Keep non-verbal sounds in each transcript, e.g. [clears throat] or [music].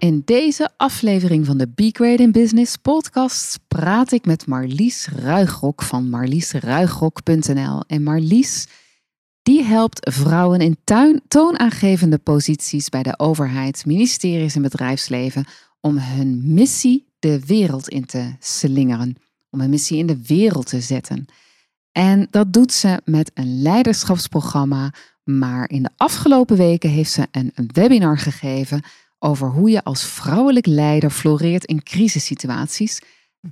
In deze aflevering van de Great in Business podcast praat ik met Marlies Ruigrok van marliesruigrok.nl. En Marlies, die helpt vrouwen in tuin, toonaangevende posities bij de overheid, ministeries en bedrijfsleven om hun missie de wereld in te slingeren. Om hun missie in de wereld te zetten. En dat doet ze met een leiderschapsprogramma. Maar in de afgelopen weken heeft ze een webinar gegeven over hoe je als vrouwelijk leider floreert in crisissituaties.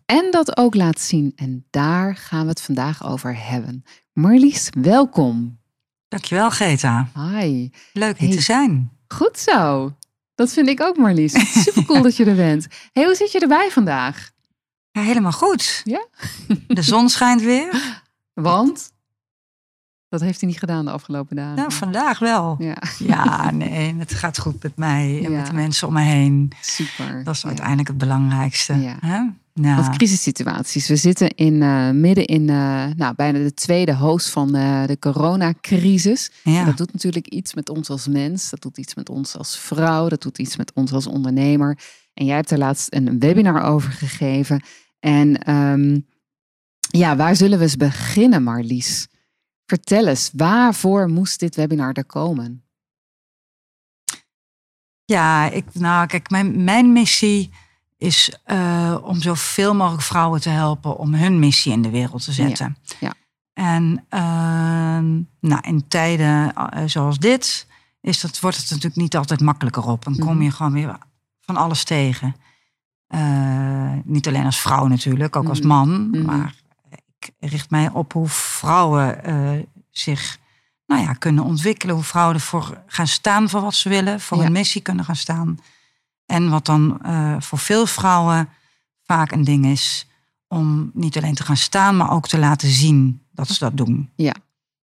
En dat ook laat zien. En daar gaan we het vandaag over hebben. Marlies, welkom. Dankjewel, Greta. Hi. Leuk hier te zijn. Goed zo. Dat vind ik ook, Marlies. [laughs] Super cool dat je er bent. Hey, hoe zit je erbij vandaag? Ja, helemaal goed. Ja? De zon schijnt weer. Want? Dat heeft hij niet gedaan de afgelopen dagen. Nou, vandaag wel. Ja, Ja, nee, het gaat goed met mij en Ja. met de mensen om me heen. super. Dat is Ja. uiteindelijk het belangrijkste. Ja. Hè? Nou, Want crisissituaties. We zitten in, eh, midden in eh, nou, bijna de tweede host van eh, de coronacrisis. ja. Dat doet natuurlijk iets met ons als mens. Dat doet iets met ons als vrouw. Dat doet iets met ons als ondernemer. En jij hebt er laatst een webinar over gegeven. En ehm, ja, waar zullen we eens beginnen, Marlies? Vertel eens, waarvoor moest dit webinar er komen? ja, ik, nou kijk, mijn, mijn missie is eh, om zoveel mogelijk vrouwen te helpen om hun missie in de wereld te zetten. ja. En ehm, nou, in tijden eh, zoals dit is dat, wordt het natuurlijk niet altijd makkelijker op. Dan kom Mhm. je gewoon weer van alles tegen. Eh, niet alleen als vrouw natuurlijk, ook als Mhm. man. Mhm. Maar richt mij op hoe vrouwen eh, zich nou ja, kunnen ontwikkelen. Hoe vrouwen ervoor gaan staan voor wat ze willen. Voor Ja. hun missie kunnen gaan staan. En wat dan eh, voor veel vrouwen vaak een ding is. Om niet alleen te gaan staan, maar ook te laten zien dat ze dat doen. Ja.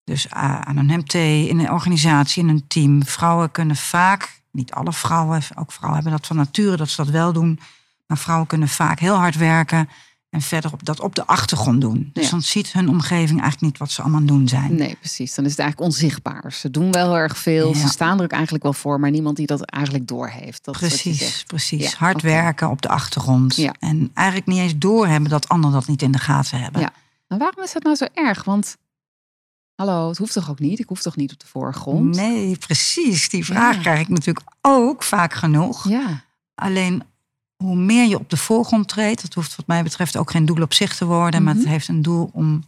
Dus aan een MT, in een organisatie, in een team. Vrouwen kunnen vaak, niet alle vrouwen, ook vrouwen hebben dat van nature dat ze dat wel doen. Maar vrouwen kunnen vaak heel hard werken en verder op, dat op de achtergrond doen. Dus Ja. dan ziet hun omgeving eigenlijk niet wat ze allemaal aan doen zijn. Nee, precies. Dan is het eigenlijk onzichtbaar. Ze doen wel heel erg veel. Ze staan er ook eigenlijk wel voor, maar niemand die dat eigenlijk doorheeft. Dat Precies, precies. Ja, Hard werken op de achtergrond. Ja. En eigenlijk niet eens doorhebben dat anderen dat niet in de gaten hebben. Ja. Maar waarom is dat nou zo erg? Want, hallo, het hoeft toch ook niet? Ik hoef toch niet op de voorgrond? Nee, precies. Die vraag krijg ik natuurlijk ook vaak genoeg. Ja, Alleen hoe meer je op de voorgrond treedt, dat hoeft wat mij betreft ook geen doel op zich te worden, maar Mhm. het heeft een doel om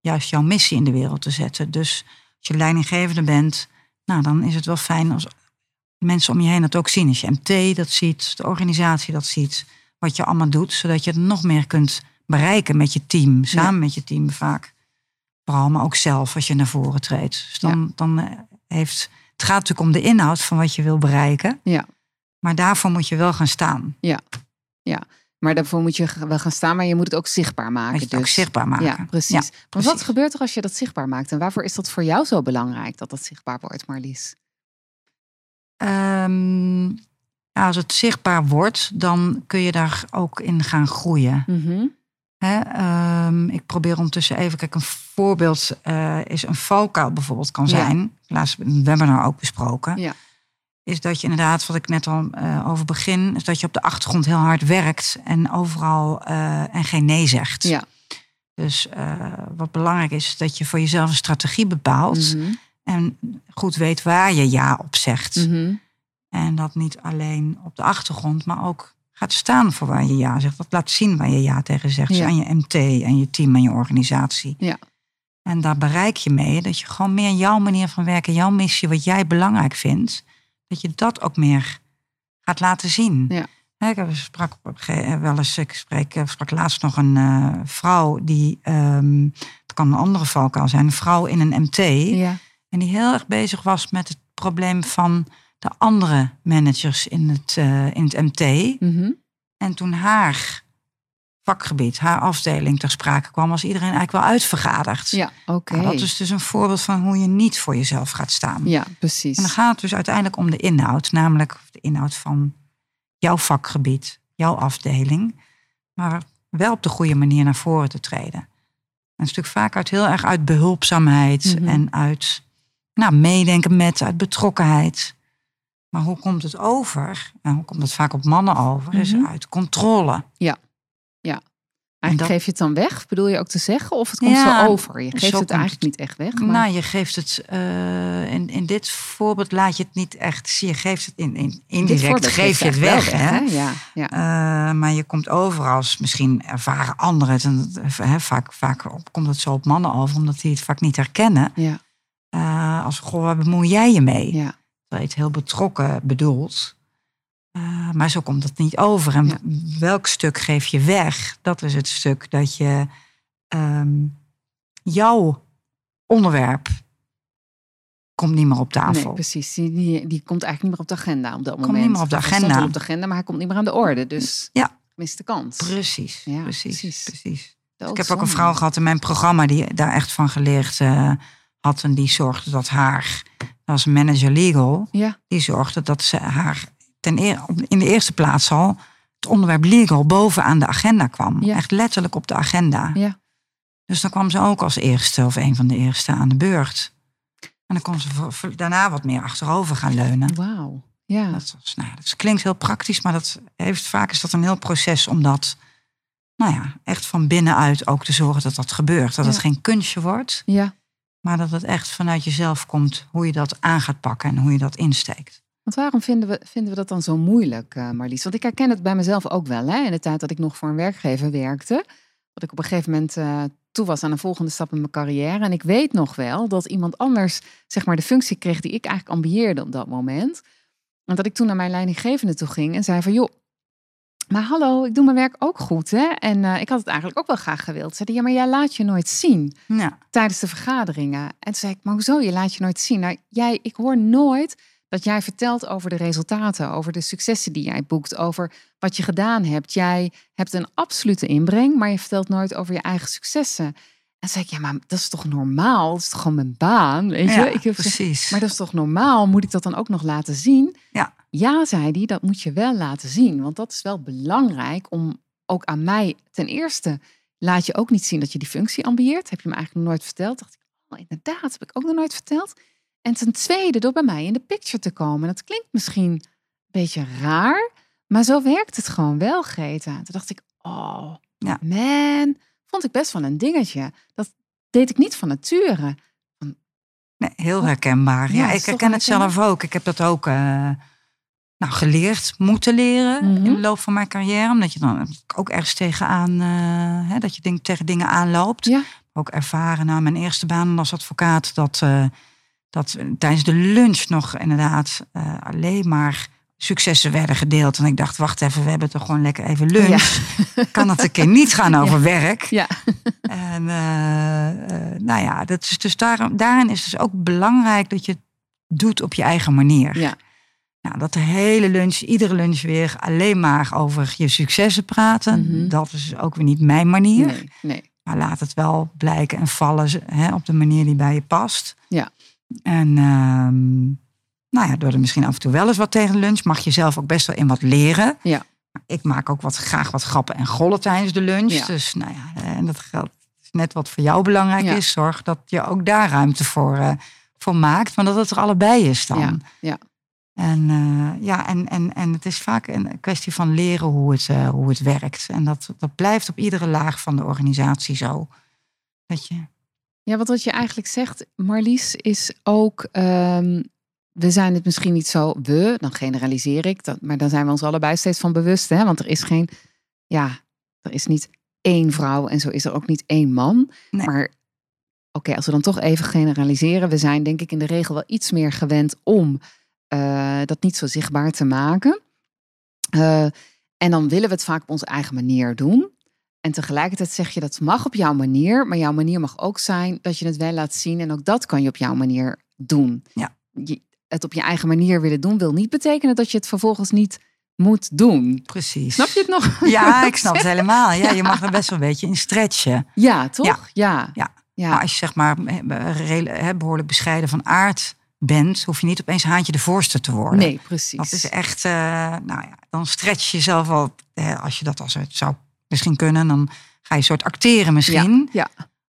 juist jouw missie in de wereld te zetten. Dus als je leidinggevende bent, nou dan is het wel fijn als mensen om je heen dat ook zien. Als je MT dat ziet, de organisatie dat ziet, wat je allemaal doet, zodat je het nog meer kunt bereiken met je team, samen met je team vaak. Vooral, maar ook zelf als je naar voren treedt. Dus dan, dan eh, heeft, het gaat natuurlijk om de inhoud van wat je wil bereiken. Ja. Maar daarvoor moet je wel gaan staan. maar daarvoor moet je wel gaan staan, maar je moet het ook zichtbaar maken. Moet je het ook dus. zichtbaar maken. Ja, precies. Ja, maar wat gebeurt er als je dat zichtbaar maakt? En waarvoor is dat voor jou zo belangrijk dat dat zichtbaar wordt, Marlies? Ja, als het zichtbaar wordt, dan kun je daar ook in gaan groeien. Mhm. Hè, ehm, ik probeer ondertussen even, kijk, een voorbeeld eh, is een valkuil bijvoorbeeld kan Ja. zijn. Laatst in een webinar ook besproken. Ja. Is dat je inderdaad, wat ik net al eh, over begin, is dat je op de achtergrond heel hard werkt en overal eh, en geen nee zegt. Ja. Dus eh, wat belangrijk is, dat je voor jezelf een strategie bepaalt Mhm. en goed weet waar je ja op zegt. Mhm. En dat niet alleen op de achtergrond, maar ook gaat staan voor waar je ja zegt. Dat laat zien waar je ja tegen zegt. Ja. aan je MT en je team en je organisatie. Ja. En daar bereik je mee dat je gewoon meer jouw manier van werken, jouw missie, wat jij belangrijk vindt, dat je dat ook meer gaat laten zien. Ja. Ik sprak ge- wel eens, ik spreek, ik sprak laatst nog een eh, vrouw die, ehm, het kan een andere valkuil zijn, een vrouw in een MT. Ja. En die heel erg bezig was met het probleem van de andere managers in het, eh, in het MT. Mhm. En toen haar vakgebied, haar afdeling ter sprake kwam, was iedereen eigenlijk wel uitvergaderd. Ja, oké. Nou, dat is dus een voorbeeld van hoe je niet voor jezelf gaat staan. Ja, precies. En dan gaat het dus uiteindelijk om de inhoud, namelijk de inhoud van jouw vakgebied, jouw afdeling, maar wel op de goede manier naar voren te treden. Een stuk vaak uit heel erg uit behulpzaamheid Mhm. en uit nou, meedenken met, uit betrokkenheid. Maar hoe komt het over? En hoe komt het vaak op mannen over? Is Mhm. uit controle. Eigenlijk dat- geef je het dan weg, bedoel je ook te zeggen? Of het komt Ja, zo over? Je geeft het komt eigenlijk niet echt weg. Maar... Nou, je geeft het eh, in, in dit voorbeeld laat je het niet echt zien. Je geeft het in, in indirect geef je het weg. hè? Ja, ja. Eh, maar je komt over als misschien ervaren anderen het. En, hè, vaak, vaak op- komt het zo op mannen over, omdat die het vaak niet herkennen. ja, Eh, als, goh, waar bemoei jij je mee? ja. Terwijl je het heel betrokken bedoelt. Eh, maar zo komt het niet over. En Ja. welk stuk geef je weg? Dat is het stuk dat je ehm, jouw onderwerp komt niet meer op tafel. Nee, precies. Die, die, die komt eigenlijk niet meer op de agenda op dat Komt moment. niet meer op de agenda. op de agenda, maar hij komt niet meer aan de orde. Dus Ja. mist de kans. Precies, Ja, precies, precies. Ik heb ook een vrouw gehad in mijn programma die daar echt van geleerd eh, had. En die zorgde dat haar, was manager legal, Ja, die zorgde dat ze haar ten eer, op- in de eerste plaats al het onderwerp legal bovenaan de agenda kwam. Ja. Echt letterlijk op de agenda. ja. Dus dan kwam ze ook als eerste of een van de eerste aan de beurt. En dan kon ze voor- voor- daarna wat meer achterover gaan leunen. Wauw. Ja. Dat, was, nou, dat klinkt heel praktisch, maar dat heeft, vaak is dat een heel proces om dat, nou ja, echt van binnenuit ook te zorgen dat dat gebeurt. Dat het geen kunstje wordt, ja. maar dat het echt vanuit jezelf komt hoe je dat aan gaat pakken en hoe je dat insteekt. Want waarom vinden we, vinden we dat dan zo moeilijk, eh, Marlies? Want ik herken het bij mezelf ook wel. Hè? In de tijd dat ik nog voor een werkgever werkte. Dat ik op een gegeven moment eh, toe was aan een volgende stap in mijn carrière. En ik weet nog wel dat iemand anders zeg maar, de functie kreeg die ik eigenlijk ambieerde op dat moment. En dat ik toen naar mijn leidinggevende toe ging en zei van... joh, maar hallo, ik doe mijn werk ook goed. Hè? En eh, ik had het eigenlijk ook wel graag gewild. Zei die, ja, maar jij laat je nooit zien Ja, tijdens de vergaderingen. En toen zei ik, maar hoezo? Je laat je nooit zien. Nou, jij, ik hoor nooit dat jij vertelt over de resultaten, over de successen die jij boekt, over wat je gedaan hebt. Jij hebt een absolute inbreng, maar je vertelt nooit over je eigen successen. En zei ik, ja, maar dat is toch normaal? Dat is toch gewoon mijn baan, weet je? ja ik heb gezegd, precies. maar dat is toch normaal? Moet ik dat dan ook nog laten zien? Ja. Ja, zei hij, dat moet je wel laten zien. Want dat is wel belangrijk om ook aan mij, ten eerste, laat je ook niet zien dat je die functie ambieert. Heb je me eigenlijk nog nooit verteld? Dacht ik, oh, inderdaad, heb ik ook nog nooit verteld. En ten tweede, door bij mij in de picture te komen. Dat klinkt misschien een beetje raar, maar zo werkt het gewoon wel, Greta. Toen dacht ik, oh, Ja. man, vond ik best wel een dingetje. Dat deed ik niet van nature. Nee, heel herkenbaar. Ja, ik herken het zelf ook. Ik heb dat ook eh, nou, geleerd, moeten leren Mhm. in de loop van mijn carrière. Omdat je dan ook ergens tegenaan, eh, hè, dat je tegen dingen aanloopt. Ja. Ook ervaren na mijn eerste baan als advocaat dat, eh, dat tijdens de lunch nog inderdaad eh, alleen maar successen werden gedeeld. En ik dacht, wacht even, we hebben toch gewoon lekker even lunch. [laughs] Kan het een keer niet gaan [laughs] over werk? Ja, [laughs] En eh, eh, nou ja, dat is dus daar, daarin is dus ook belangrijk dat je het doet op je eigen manier. ja, Nou, dat de hele lunch, iedere lunch weer alleen maar over je successen praten. Mhm. Dat is ook weer niet mijn manier. nee, nee. Maar laat het wel blijken en vallen hè, op de manier die bij je past. Ja. En ehm, nou ja, door er misschien af en toe wel eens wat tegen de lunch, mag je zelf ook best wel in wat leren. Ja. Ik maak ook wat, graag wat grappen en gollen tijdens de lunch. Ja. Dus nou ja, en dat geldt net wat voor jou belangrijk Ja. is. Zorg dat je ook daar ruimte voor, eh, voor maakt. Maar dat het er allebei is dan. Ja, ja. En, eh, ja, en, en, en het is vaak een kwestie van leren hoe het, eh, hoe het werkt. En dat, dat blijft op iedere laag van de organisatie zo. Dat je, Ja, wat, wat je eigenlijk zegt, Marlies, is ook. ehm, we zijn het misschien niet zo. We, dan generaliseer ik. Dat, maar dan zijn we ons allebei steeds van bewust. Hè? Want er is geen. Ja, er is niet één vrouw en zo is er ook niet één man. Nee. Maar oké, als we dan toch even generaliseren. We zijn denk ik in de regel wel iets meer gewend om eh, dat niet zo zichtbaar te maken. Eh, en dan willen we het vaak op onze eigen manier doen. En tegelijkertijd zeg je dat mag op jouw manier, maar jouw manier mag ook zijn dat je het wel laat zien en ook dat kan je op jouw manier doen. Ja. Je, het op je eigen manier willen doen wil niet betekenen dat je het vervolgens niet moet doen. Precies. Snap je het nog? Ja, [laughs] ik snap het helemaal. Ja, je mag er best wel een beetje in stretchen. Ja, toch? Ja. Ja. ja. Maar als je zeg maar eh, behoorlijk bescheiden van aard bent, hoef je niet opeens haantje de voorste te worden. Nee, precies. Dat is echt, eh, nou ja, dan stretch je jezelf. Hè, als je dat als het zou misschien kunnen, dan ga je een soort acteren misschien. Ja,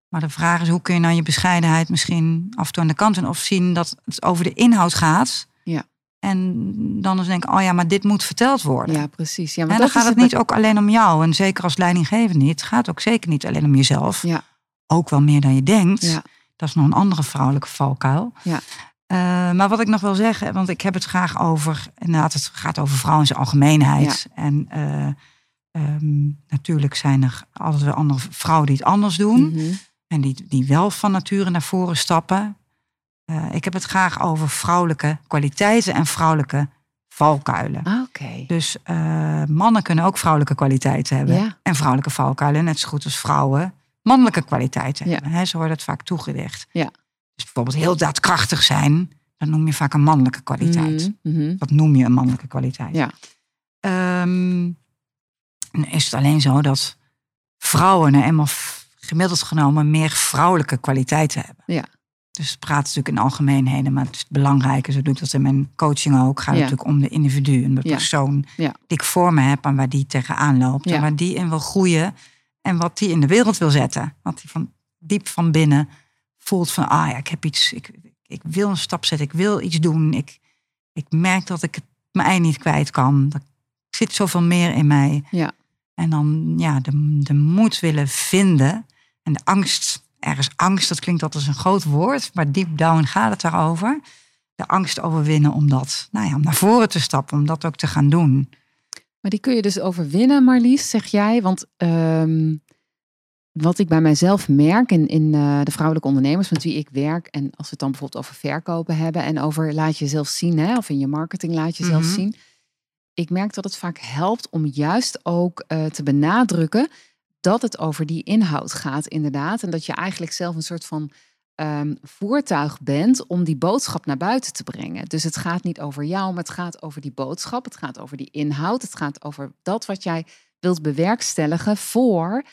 Maar de vraag is, hoe kun je nou je bescheidenheid misschien af en toe aan de kant doen of zien dat het over de inhoud gaat. Ja. En dan is denk ik, oh ja, maar dit moet verteld worden. ja, precies. Ja, En maar dan dat gaat is het niet ook alleen om jou. En zeker als leidinggevende niet. Het gaat ook zeker niet alleen om jezelf. Ja. Ook wel meer dan je denkt. Ja. Dat is nog een andere vrouwelijke valkuil. Ja. Eh, maar wat ik nog wil zeggen, want ik heb het graag over, inderdaad, het gaat over vrouwen in zijn algemeenheid. En eh, ehm, natuurlijk zijn er altijd wel andere vrouwen die het anders doen. Mhm. En die, die wel van nature naar voren stappen. Eh, ik heb het graag over vrouwelijke kwaliteiten en vrouwelijke valkuilen. Ah, Oké. Dus eh, mannen kunnen ook vrouwelijke kwaliteiten hebben. Ja. En vrouwelijke valkuilen, net zo goed als vrouwen mannelijke kwaliteiten Ja. hebben. Hè, zo wordt het vaak toegedicht. Ja. Dus bijvoorbeeld heel daadkrachtig zijn, dan noem je vaak een mannelijke kwaliteit. Mhm, mhm. Wat noem je een mannelijke kwaliteit? Ja. Ehm, is het alleen zo dat vrouwen nou eenmaal gemiddeld genomen meer vrouwelijke kwaliteiten hebben. Ja. Dus het praat natuurlijk in algemeenheden, maar het is belangrijk. Zo doe ik dat in mijn coaching ook. Gaat Ja. natuurlijk om de individu en de Ja. persoon Ja. die ik voor me heb en waar die tegenaan loopt. Ja. En waar die in wil groeien en wat die in de wereld wil zetten. Wat die van diep van binnen voelt van, ah ja, ik heb iets, ik, ik wil een stap zetten, ik wil iets doen. Ik, ik merk dat ik het mijn ei niet kwijt kan. Er zit zoveel meer in mij. Ja. En dan ja, de, de moed willen vinden en de angst, ergens angst, dat klinkt altijd als een groot woord, maar deep down gaat het daarover. De angst overwinnen om dat, nou ja, om naar voren te stappen, om dat ook te gaan doen. Maar die kun je dus overwinnen, Marlies, zeg jij. Want ehm, wat ik bij mijzelf merk in, in eh, de vrouwelijke ondernemers met wie ik werk. En als we het dan bijvoorbeeld over verkopen hebben en over laat jezelf zien, hè, of in je marketing laat jezelf Mhm. zien. Ik merk dat het vaak helpt om juist ook eh, te benadrukken dat het over die inhoud gaat, inderdaad. En dat je eigenlijk zelf een soort van ehm, voertuig bent om die boodschap naar buiten te brengen. Dus het gaat niet over jou, maar het gaat over die boodschap. Het gaat over die inhoud. Het gaat over dat wat jij wilt bewerkstelligen voor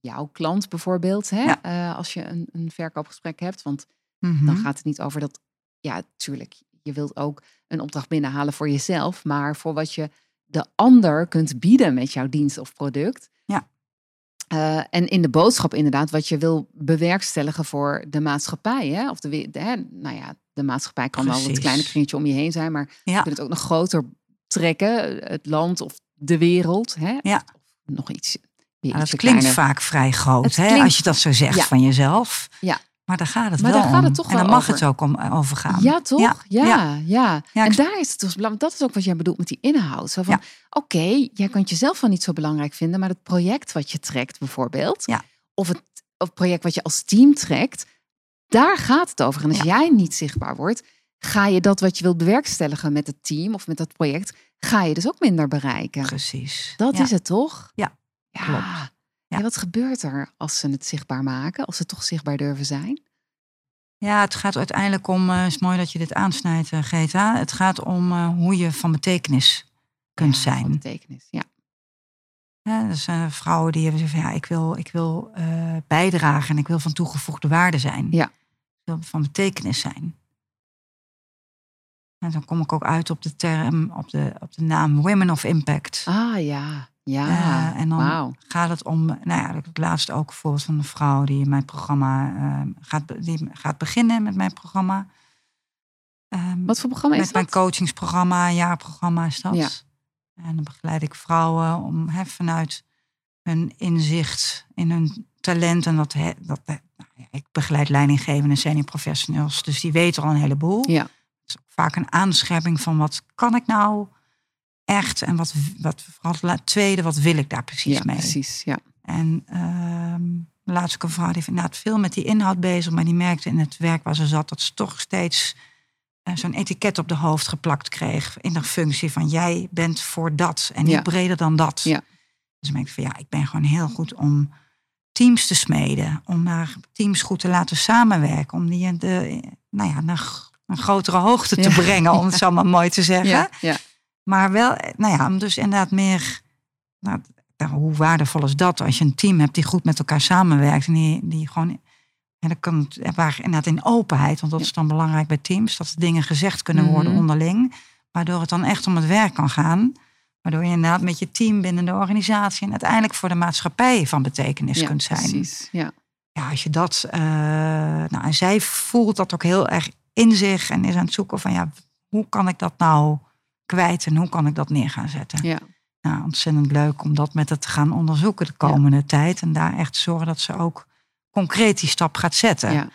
jouw klant bijvoorbeeld. Hè? Ja. Eh, als je een, een verkoopgesprek hebt. Want dan gaat het niet over dat. Ja, tuurlijk. Je wilt ook een opdracht binnenhalen voor jezelf, maar voor wat je de ander kunt bieden met jouw dienst of product. Ja. Eh, en in de boodschap inderdaad, wat je wil bewerkstelligen voor de maatschappij. Hè? Of de, de, hè? Nou ja, de maatschappij kan wel het kleine kringetje om je heen zijn, maar je kunt het ook nog groter trekken. Het land of de wereld. Hè? Ja. Of nog iets. dat ietsje klinkt kleiner. vaak vrij groot, Het hè, klinkt- als je dat zo zegt Ja. van jezelf. Ja. Maar daar gaat het Maar wel daar gaat om. het toch en daar wel mag over. het ook om, over gaan. Ja, toch? Ja, ja. Ja, en daar is het dus belangrijk. Dat is ook wat jij bedoelt met die inhoud. Zo van, oké, jij kunt jezelf wel niet zo belangrijk vinden, maar het project wat je trekt bijvoorbeeld, of het of project wat je als team trekt, daar gaat het over. En als jij niet zichtbaar wordt, ga je dat wat je wilt bewerkstelligen met het team of met dat project, ga je dus ook minder bereiken. Precies. Dat is het toch? Ja, ja. klopt. Ja, wat gebeurt er als ze het zichtbaar maken, als ze toch zichtbaar durven zijn? Ja, het gaat uiteindelijk om, het is mooi dat je dit aansnijdt, eh, Greta. Het gaat om eh, hoe je van betekenis kunt Ja, van zijn. betekenis. Ja. Ja, dus eh, vrouwen die hebben zeggen van ja, ik wil, ik wil eh, bijdragen en ik wil van toegevoegde waarde zijn. Ja. Ik wil van betekenis zijn. En dan kom ik ook uit op de term, op de, op de naam Women of Impact. Ah ja, ja. Eh, en dan gaat het om, nou ja, het laatste ook bijvoorbeeld van een vrouw die mijn programma eh, gaat, die gaat beginnen met mijn programma. Ehm, Wat voor programma is met mijn dat? coachingsprogramma, jaarprogramma is dat. Ja. En dan begeleid ik vrouwen om hè, vanuit hun inzicht in hun talent. En dat, hè, dat nou ja, ik begeleid leidinggevende senior professionals, dus die weten al een heleboel. Ja. Het is ook vaak een aanscherping van wat kan ik nou echt en wat, wat vooral het tweede, wat wil ik daar precies ja, mee. precies. Ja. En ehm laatst ook een vrouw die inderdaad veel met die inhoud bezig, maar die merkte in het werk waar ze zat dat ze toch steeds eh, zo'n etiket op de hoofd geplakt kreeg in de functie van jij bent voor dat en niet Ja. breder dan dat. Ja. Dus ik merkte van ja, ik ben gewoon heel goed om teams te smeden, om naar teams goed te laten samenwerken, om die de, nou ja, naar een grotere hoogte te Ja. brengen, om het [laughs] zo maar mooi te zeggen. Ja. Maar wel, nou ja, om dus inderdaad meer. Nou, hoe waardevol is dat als je een team hebt die goed met elkaar samenwerkt en die, die gewoon. En dan kan het waar inderdaad in openheid, want dat is dan belangrijk bij teams, dat dingen gezegd kunnen worden Mhm. onderling, waardoor het dan echt om het werk kan gaan. Waardoor je inderdaad met je team binnen de organisatie en uiteindelijk voor de maatschappij van betekenis ja, kunt zijn precies. Ja. ja, als je dat. eh, nou, en zij voelt dat ook heel erg in zich en is aan het zoeken van ja, hoe kan ik dat nou kwijt en hoe kan ik dat neer gaan zetten? Ja. Nou, ontzettend leuk om dat met het te gaan onderzoeken de komende tijd en daar echt zorgen dat ze ook concreet die stap gaat zetten. Ja.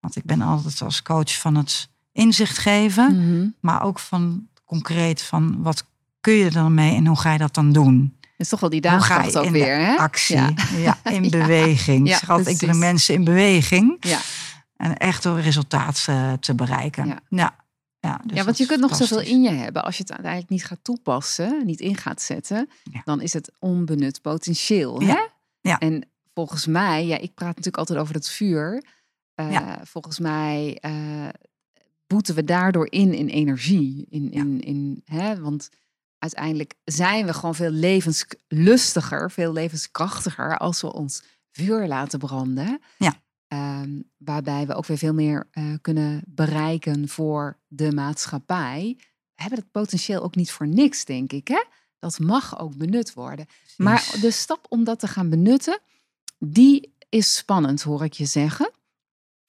Want ik ben altijd als coach van het inzicht geven, Mhm. maar ook van concreet van wat kun je er dan mee en hoe ga je dat dan doen? Is toch wel die daagkracht ook in de weer, hè? actie, Ja. ja. [laughs] in beweging. Ja, ik precies. mensen in beweging. Ja. En echt door resultaat eh, te bereiken. Ja. Ja. Dus ja, want je kunt nog zoveel fantastisch. in je hebben. Als je het uiteindelijk niet gaat toepassen, niet in gaat zetten, Ja. dan is het onbenut potentieel. Hè? Ja. En volgens mij, ja, ik praat natuurlijk altijd over het vuur. Eh, Ja. Volgens mij eh, boeten we daardoor in in energie. In, in, in, hè? Want uiteindelijk zijn we gewoon veel levenslustiger, veel levenskrachtiger als we ons vuur laten branden. Ja. Ehm, waarbij we ook weer veel meer eh, kunnen bereiken voor de maatschappij. We hebben het potentieel ook niet voor niks, denk ik. Hè? Dat mag ook benut worden. Maar de stap om dat te gaan benutten, die is spannend, hoor ik je zeggen.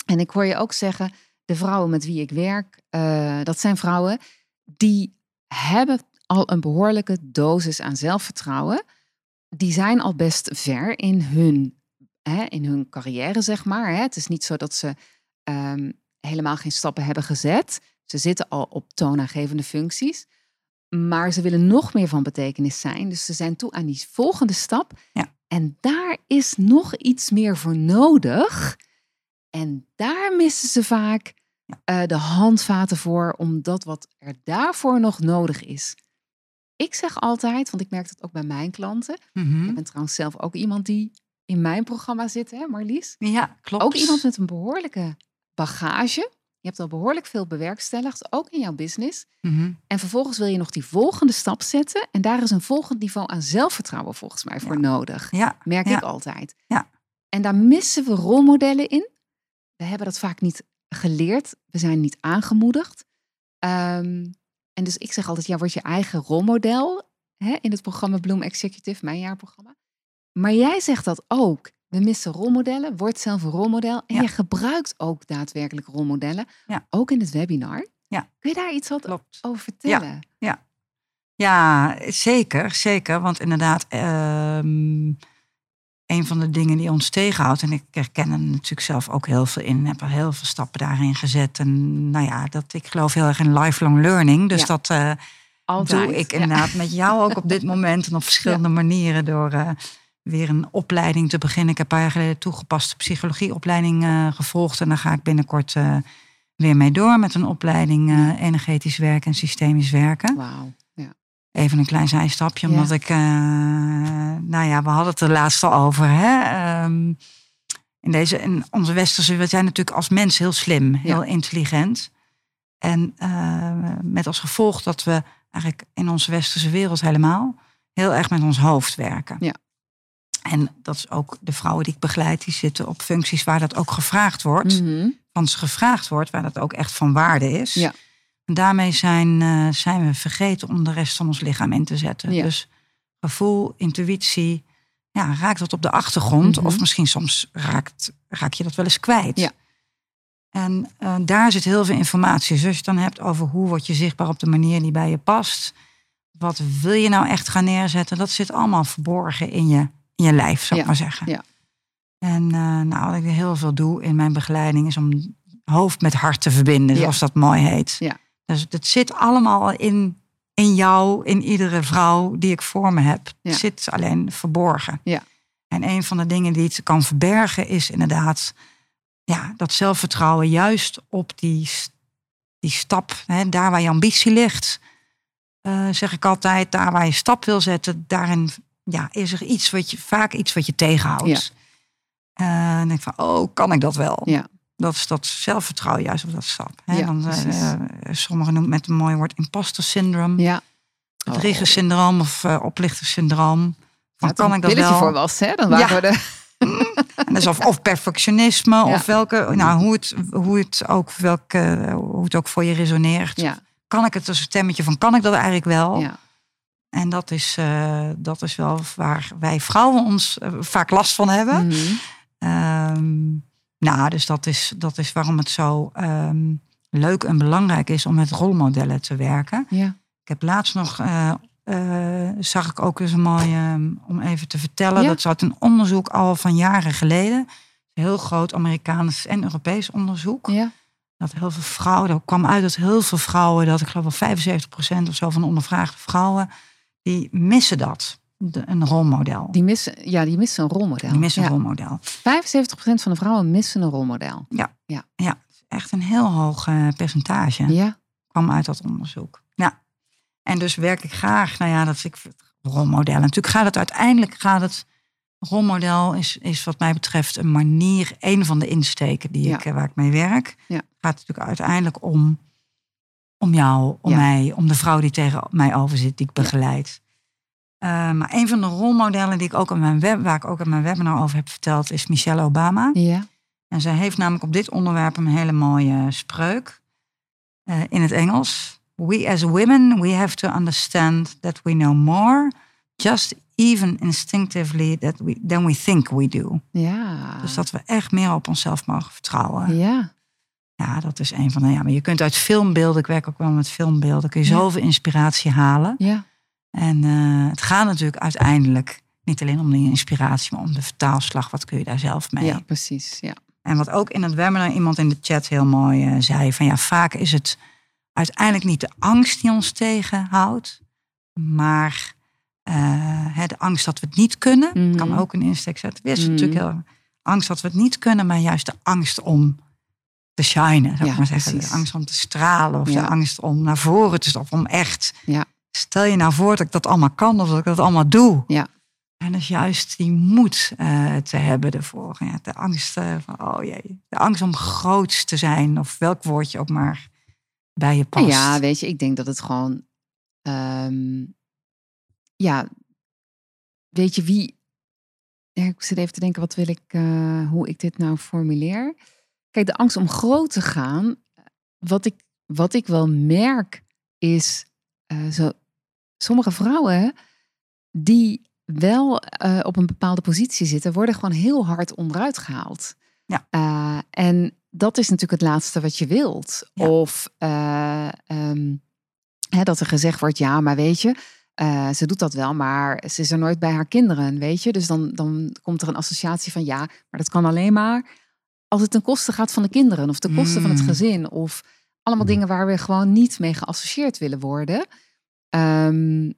En ik hoor je ook zeggen, de vrouwen met wie ik werk, eh, dat zijn vrouwen die hebben al een behoorlijke dosis aan zelfvertrouwen. Die zijn al best ver in hun, hè, in hun carrière, zeg maar. Hè. Het is niet zo dat ze ehm, helemaal geen stappen hebben gezet. Ze zitten al op toonaangevende functies. Maar ze willen nog meer van betekenis zijn. Dus ze zijn toe aan die volgende stap. Ja. En daar is nog iets meer voor nodig. En daar missen ze vaak eh, de handvaten voor, omdat wat er daarvoor nog nodig is. Ik zeg altijd, want ik merk dat ook bij mijn klanten. Mhm. Ik ben trouwens zelf ook iemand die in mijn programma zit, hè, Marlies? Ja, klopt. Ook iemand met een behoorlijke bagage. Je hebt al behoorlijk veel bewerkstelligd, ook in jouw business. Mhm. En vervolgens wil je nog die volgende stap zetten. En daar is een volgend niveau aan zelfvertrouwen volgens mij voor Ja. nodig. Ja, Merk Ja. ik altijd. Ja. En daar missen we rolmodellen in. We hebben dat vaak niet geleerd. We zijn niet aangemoedigd. Ehm, en dus ik zeg altijd, ja, word je eigen rolmodel hè, in het programma Bloom Executive, mijn jaarprogramma. Maar jij zegt dat ook. We missen rolmodellen. Word zelf een rolmodel. En Ja. je gebruikt ook daadwerkelijk rolmodellen. Ja. Ook in het webinar. Ja. Kun je daar iets wat klopt. over vertellen? Ja, zeker, zeker. Want inderdaad, ehm, een van de dingen die ons tegenhoudt, en ik herken er natuurlijk zelf ook heel veel in, heb er heel veel stappen daarin gezet. En nou ja, dat, ik geloof heel erg in lifelong learning. Dus Ja. dat eh, Altijd. doe ik Ja. inderdaad met jou ook op dit [laughs] moment en op verschillende manieren door eh, weer een opleiding te beginnen. Ik heb een paar jaar geleden toegepaste psychologieopleiding eh, gevolgd en daar ga ik binnenkort eh, weer mee door met een opleiding eh, energetisch werken en systemisch werken. Wauw. Ja. Even een klein zijstapje, Ja. omdat ik, nou ja, we hadden het er laatst al over. Hè? Ehm, in, deze, in onze westerse, we zijn natuurlijk als mens heel slim, heel intelligent. En met als gevolg dat we eigenlijk in onze westerse wereld helemaal heel erg met ons hoofd werken. Ja. En dat is ook de vrouwen die ik begeleid, die zitten op functies waar dat ook gevraagd wordt. Mhm. Van ze gevraagd wordt, waar dat ook echt van waarde is. Ja. En daarmee zijn, eh, zijn we vergeten om de rest van ons lichaam in te zetten. Ja. Dus gevoel, intuïtie, ja, raakt dat op de achtergrond. Mhm. Of misschien soms raakt, raak je dat wel eens kwijt. Ja. En eh, daar zit heel veel informatie. Dus als je het dan hebt over hoe word je zichtbaar op de manier die bij je past. Wat wil je nou echt gaan neerzetten? Dat zit allemaal verborgen in je, in je lijf, zou ik Ja. maar zeggen. Ja. En eh, nou, wat ik heel veel doe in mijn begeleiding is om hoofd met hart te verbinden, Ja. zoals dat mooi heet. Ja. Dus het zit allemaal in, in jou, in iedere vrouw die ik voor me heb. Het zit alleen verborgen. Ja. En een van de dingen die het kan verbergen is inderdaad ja, dat zelfvertrouwen juist op die, die stap, hè, daar waar je ambitie ligt. eh, zeg ik altijd, daar waar je stap wil zetten, daarin ja, is er iets wat je, vaak iets wat je tegenhoudt. Ja. Eh, en dan denk ik van, oh, kan ik dat wel? Ja. Dat is dat zelfvertrouwen juist op dat stap. Hè? Ja, eh, eh, sommigen noemen het met een mooi woord imposter syndrome. Ja. Het Oh. Rieger-syndroom of uh, oplichterssyndroom. Van, kan ik dat wel? voor was, hè? Dan waren we de... [laughs] En dus of, of perfectionisme, of welke, nou, hoe, het, hoe, het ook, welke, hoe het ook voor je resoneert. Ja, Kan ik het als een stemmetje van, kan ik dat eigenlijk wel? ja. En dat is, eh, dat is wel waar wij vrouwen ons eh, vaak last van hebben. Ehm, nou, dus dat is, dat is waarom het zo ehm, leuk en belangrijk is om met rolmodellen te werken. ja. Ik heb laatst nog, eh, zag ik ook eens een mooie, ehm, om even te vertellen, Ja. dat zat een onderzoek al van jaren geleden. Heel groot Amerikaans en Europees onderzoek. ja. Dat heel veel vrouwen, dat kwam uit dat heel veel vrouwen, dat ik geloof wel 75% of zo van de ondervraagde vrouwen, die missen dat. De, een rolmodel. Die missen, ja, die missen een rolmodel. Die missen ja. een rolmodel. 75% van de vrouwen missen een rolmodel. Echt een heel hoog eh, percentage. Ja, kwam uit dat onderzoek. Ja. En dus werk ik graag, nou ja, dat ik rolmodellen. Natuurlijk gaat het uiteindelijk, gaat het, rolmodel is, is wat mij betreft een manier, een van de insteken die Ja. ik, eh, waar ik mee werk. Ja. Gaat natuurlijk uiteindelijk om, om jou, om Ja. mij, om de vrouw die tegen mij over zit, die ik Ja. begeleid. Eh, maar een van de rolmodellen die ik ook aan mijn web, waar ik ook aan mijn webinar over heb verteld, is Michelle Obama. ja, En zij heeft namelijk op dit onderwerp een hele mooie spreuk eh, in het Engels. We as women, we have to understand that we know more, just even instinctively that we, than we think we do. ja. Dus dat we echt meer op onszelf mogen vertrouwen. Ja, Ja, dat is een van de. Ja, maar je kunt uit filmbeelden, ik werk ook wel met filmbeelden, kun je Ja. zoveel inspiratie halen. ja, En eh, het gaat natuurlijk uiteindelijk niet alleen om die inspiratie, maar om de vertaalslag. Wat kun je daar zelf mee? ja, precies. Ja. En wat ook in het webinar iemand in de chat heel mooi eh, zei: van ja, vaak is het uiteindelijk niet de angst die ons tegenhoudt, maar eh, de angst dat we het niet kunnen. Mhm. Kan ook een insteek zetten. Weer is Mhm. natuurlijk heel angst dat we het niet kunnen, maar juist de angst om te shinen, zou Ja, ik maar zeggen. precies. De angst om te stralen of Ja. de angst om naar voren te stappen, om echt. Ja. Stel je nou voor dat ik dat allemaal kan of dat ik dat allemaal doe. Ja. En dus juist die moed eh, te hebben ervoor. Ja, de angst eh, van, oh jee, de angst om groots te zijn. Of welk woordje ook maar bij je past. Ja, weet je, ik denk dat het gewoon. ehm, ja, weet je wie. Ja, ik zit even te denken, wat wil ik, eh, hoe ik dit nou formuleer. Kijk, de angst om groot te gaan. Wat ik, wat ik wel merk is. eh, zo, sommige vrouwen die wel eh, op een bepaalde positie zitten, worden gewoon heel hard onderuit gehaald. Ja. Eh, en dat is natuurlijk het laatste wat je wilt. Ja. Of eh, ehm, hè, dat er gezegd wordt, ja, maar weet je, ze doet dat wel, maar ze is er nooit bij haar kinderen, weet je. Dus dan, dan komt er een associatie van, ja, maar dat kan alleen maar als het ten koste gaat van de kinderen of ten koste van het Mm. gezin. Of allemaal dingen waar we gewoon niet mee geassocieerd willen worden. Ehm,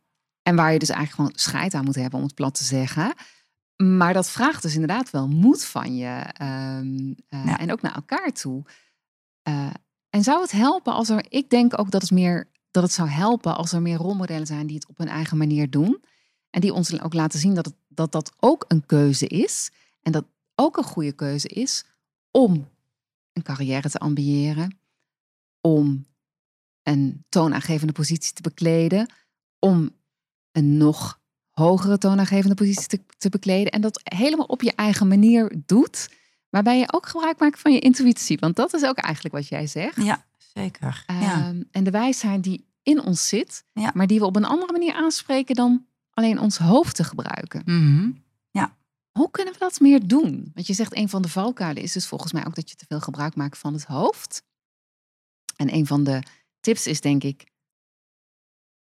en waar je dus eigenlijk gewoon scheid aan moet hebben, om het plat te zeggen. Maar dat vraagt dus inderdaad wel moed van je. ehm, eh, Ja. En ook naar elkaar toe. Eh, en zou het helpen als er. Ik denk ook dat het meer. Dat het zou helpen als er meer rolmodellen zijn die het op hun eigen manier doen. En die ons ook laten zien dat het, dat, dat ook een keuze is. En dat ook een goede keuze is om een carrière te ambiëren. Om een toonaangevende positie te bekleden. Om een nog hogere toonaangevende positie te, te bekleden. En dat helemaal op je eigen manier doet. Waarbij je ook gebruik maakt van je intuïtie. Want dat is ook eigenlijk wat jij zegt. Ja, zeker. ja. Ehm, en de wijsheid die in ons zit. Ja. Maar die we op een andere manier aanspreken dan alleen ons hoofd te gebruiken. Mhm. Hoe kunnen we dat meer doen? Want je zegt een van de valkuilen is dus volgens mij ook dat je te veel gebruik maakt van het hoofd. En een van de tips is denk ik,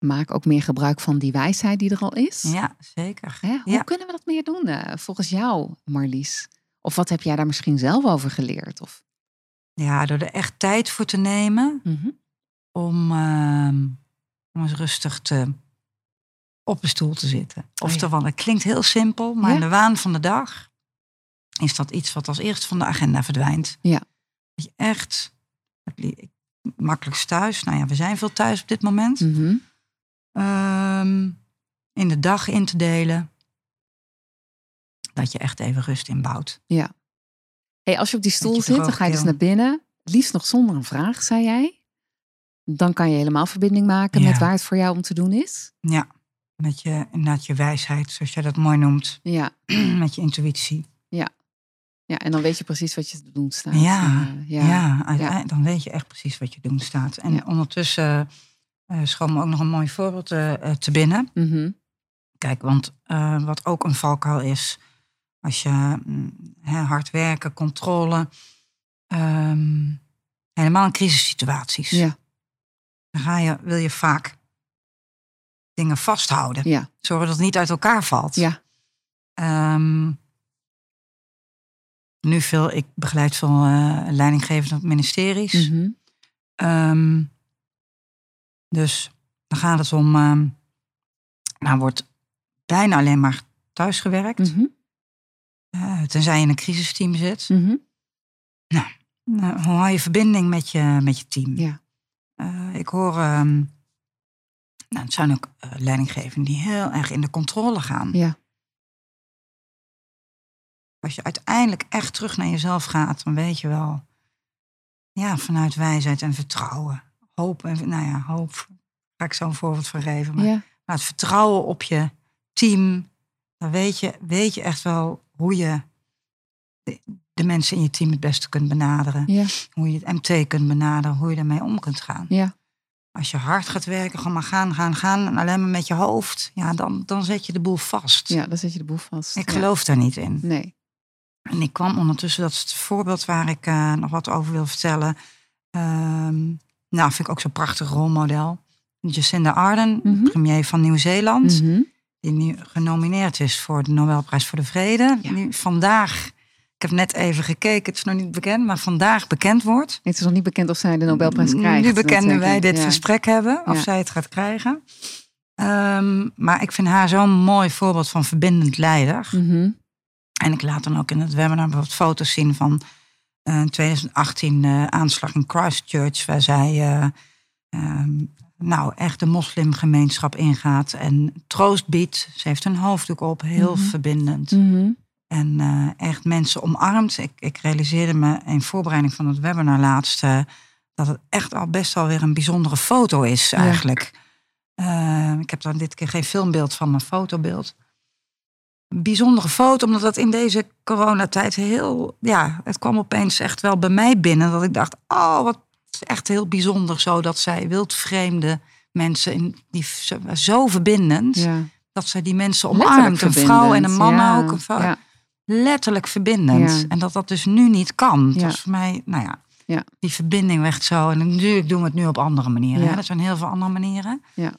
maak ook meer gebruik van die wijsheid die er al is. ja, zeker. Hè? Hoe Ja. kunnen we dat meer doen eh, volgens jou, Marlies? Of wat heb jij daar misschien zelf over geleerd? Of, Ja, door er echt tijd voor te nemen Mhm. om, ehm, om eens rustig te, op een stoel te zitten. Oftewel, het klinkt heel simpel, maar Ja. in de waan van de dag is dat iets wat als eerste van de agenda verdwijnt. Ja. Dat je echt, makkelijkst thuis, nou ja, we zijn veel thuis op dit moment, Mhm. Ehm, in de dag in te delen. Dat je echt even rust inbouwt. Hey, als je op die stoel zit, dan ga je dus naar binnen. Liefst nog zonder een vraag, zei jij. Dan kan je helemaal verbinding maken Ja. met waar het voor jou om te doen is. Ja, met je, inderdaad je wijsheid, zoals jij dat mooi noemt. Ja, [clears throat] met je intuïtie. ja en dan weet je precies wat je te doen staat. Ja, Eh, Ja, ja. dan weet je echt precies wat je doen staat. En Ja. ondertussen eh schoot me ook nog een mooi voorbeeld eh, eh, te binnen. Mhm. Kijk, want eh, wat ook een valkuil is, als je mm, hard werken, controle, ehm, helemaal in crisissituaties, ja, dan ga je, wil je vaak dingen vasthouden. ja, Zorgen dat het niet uit elkaar valt. ja. Ehm, nu veel, ik begeleid veel eh leidinggevende ministeries. Mhm. Ehm, dus dan gaat het om, ehm nou wordt bijna alleen maar thuisgewerkt. Mhm. Eh, tenzij je in een crisisteam zit. Mhm. Nou, hoe hou je verbinding met je, met je team? Ja. Eh, ik hoor, nou, het zijn ook eh, leidinggevenden die heel erg in de controle gaan. Ja. Als je uiteindelijk echt terug naar jezelf gaat, dan weet je wel, ja, vanuit wijsheid en vertrouwen. Hoop en, nou ja, hoop, daar ga ik zo een voorbeeld van geven. Maar Ja. maar het vertrouwen op je team, dan weet je, weet je echt wel hoe je de, de mensen in je team het beste kunt benaderen. Ja. Hoe je het MT kunt benaderen, hoe je daarmee om kunt gaan. Ja. Als je hard gaat werken, gewoon maar gaan, gaan, gaan. En alleen maar met je hoofd, ja, dan, dan zet je de boel vast. ja, dan zet je de boel vast. Ik Ja. geloof daar niet in. Nee. En ik kwam ondertussen, dat is het voorbeeld waar ik eh, nog wat over wil vertellen. Ehm, nou, vind ik ook zo'n prachtig rolmodel. Jacinda Ardern, Mhm. premier van Nieuw-Zeeland. Mhm. Die nu genomineerd is voor de Nobelprijs voor de Vrede. Ja. Die vandaag, heb net even gekeken, het is nog niet bekend, maar vandaag bekend wordt. Het is nog niet bekend of zij de Nobelprijs krijgt. Nu bekenden wij dit Ja. gesprek hebben, of Ja. zij het gaat krijgen. Ehm, maar ik vind haar zo'n mooi voorbeeld van verbindend leider. Mhm. En ik laat dan ook in het webinar bijvoorbeeld foto's zien van eh 2018 eh, aanslag in Christchurch, waar zij eh, ehm, nou echt de moslimgemeenschap ingaat en troost biedt. Ze heeft een hoofddoek op, heel Mhm. verbindend. Mhm. En eh, echt mensen omarmt. Ik, ik realiseerde me in voorbereiding van het webinar laatst eh, dat het echt al best wel weer een bijzondere foto is Ja. eigenlijk. Eh, ik heb dan dit keer geen filmbeeld van, maar fotobeeld. Een bijzondere foto, omdat dat in deze coronatijd heel... Ja, het kwam opeens echt wel bij mij binnen. Dat ik dacht, oh, wat echt heel bijzonder zo dat zij wildvreemde mensen... In, die zo, verbindend, Ja. dat zij die mensen omarmt. Een vrouw en een man ook. Een vrouw, Ja. Letterlijk verbindend. Ja. En dat dat dus nu niet kan. Dat Ja. was voor mij, nou ja, Ja. die verbinding werd zo. En natuurlijk doen we het nu op andere manieren. Ja. Hè? Er zijn heel veel andere manieren. Ja.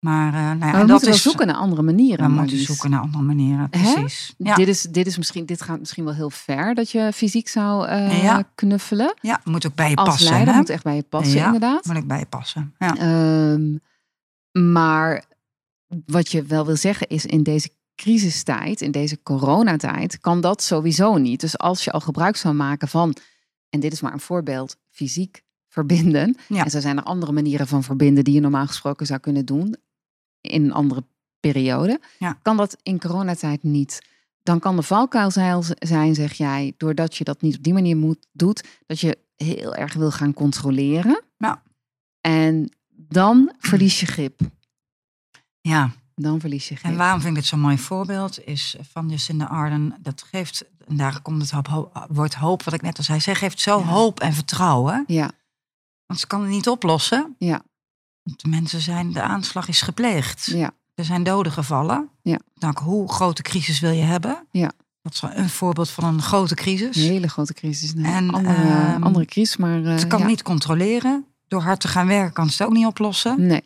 Maar, eh, nou ja, Maar en we dat is, zoeken naar andere manieren. We moeten zoeken naar andere manieren, precies. Ja. Dit, is, dit, is misschien, dit gaat misschien wel heel ver dat je fysiek zou eh, knuffelen. ja, moet ook bij je Als passen. leider hè? moet echt bij je passen, Ja. inderdaad. Moet ik bij je passen. Ja. Ehm, maar wat je wel wil zeggen is in deze crisistijd, in deze coronatijd, kan dat sowieso niet. Dus als je al gebruik zou maken van, en dit is maar een voorbeeld, fysiek verbinden. Ja. En zo zijn er andere manieren van verbinden die je normaal gesproken zou kunnen doen in een andere periode. Ja. Kan dat in coronatijd niet? Dan kan de valkuil zijn- zeg jij, doordat je dat niet op die manier moet, doet, dat je heel erg wil gaan controleren. Ja. En dan verlies je grip. ja. Dan verlies je grip. En waarom vind ik dit zo'n mooi voorbeeld? Is van Jacinda Arden. Dat geeft, en daar komt het hoop, woord hoop, wat ik net al zei. Zij geeft zo Ja. hoop en vertrouwen. Ja, Want ze kan het niet oplossen. Ja. Want de mensen zijn, de aanslag is gepleegd. ja, Er zijn doden gevallen. Ja. Nou, hoe grote crisis wil je hebben? Ja. Dat is een voorbeeld van een grote crisis. een hele grote crisis. En, andere, ehm, andere crisis, maar eh, Ze kan ja. het niet controleren. Door hard te gaan werken kan ze het ook niet oplossen. Nee,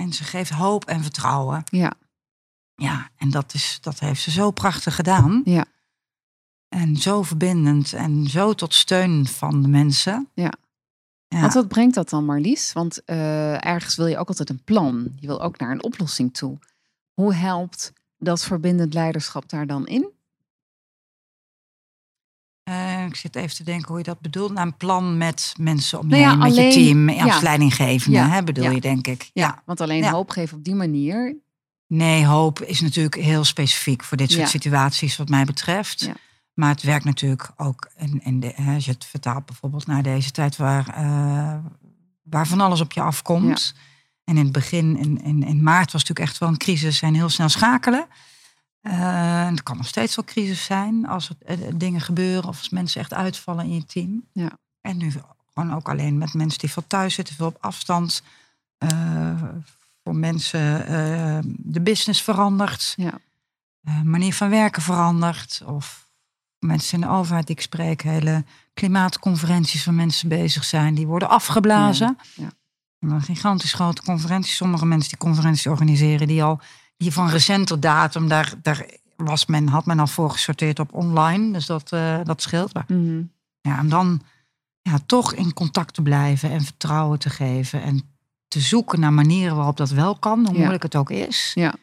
En ze geeft hoop en vertrouwen. ja, Ja, en dat, is, dat heeft ze zo prachtig gedaan. Ja. En zo verbindend en zo tot steun van de mensen. Ja. Ja. Want wat brengt dat dan, Marlies? Want eh, ergens wil je ook altijd een plan. Je wil ook naar een oplossing toe. Hoe helpt dat verbindend leiderschap daar dan in? Eh, ik zit even te denken hoe je dat bedoelt. Naar een plan met mensen om je Nou ja, heen, met alleen- je team. Als ja. leidinggevende, Ja, hè, bedoel je, denk ik. Ja. Want alleen hoop geven op die manier. Nee, hoop is natuurlijk heel specifiek voor dit soort situaties, wat mij betreft. Maar het werkt natuurlijk ook de, hè, als je het vertaalt bijvoorbeeld naar deze tijd waar, eh, waar van alles op je afkomt. En in het begin, in, in, in maart was natuurlijk echt wel een crisis en heel snel schakelen. Uh, en het kan nog steeds wel crisis zijn als er eh, dingen gebeuren of als mensen echt uitvallen in je team. Ja. En nu gewoon ook alleen met mensen die veel thuis zitten, veel op afstand. Uh, voor mensen de business verandert. Ja. manier van werken verandert. Of mensen in de overheid die ik spreek, hele klimaatconferenties waar mensen bezig zijn, die worden afgeblazen. Ja. Ja. Een gigantisch grote conferenties. Sommige mensen die conferenties organiseren, die al die van recenter datum, daar, daar was men, had men al voor gesorteerd op online. Dus dat, uh, dat scheelt. Maar, mhm. ja, en dan ja, toch in contact te blijven en vertrouwen te geven. En te zoeken naar manieren waarop dat wel kan, hoe moeilijk het ook is. Ja.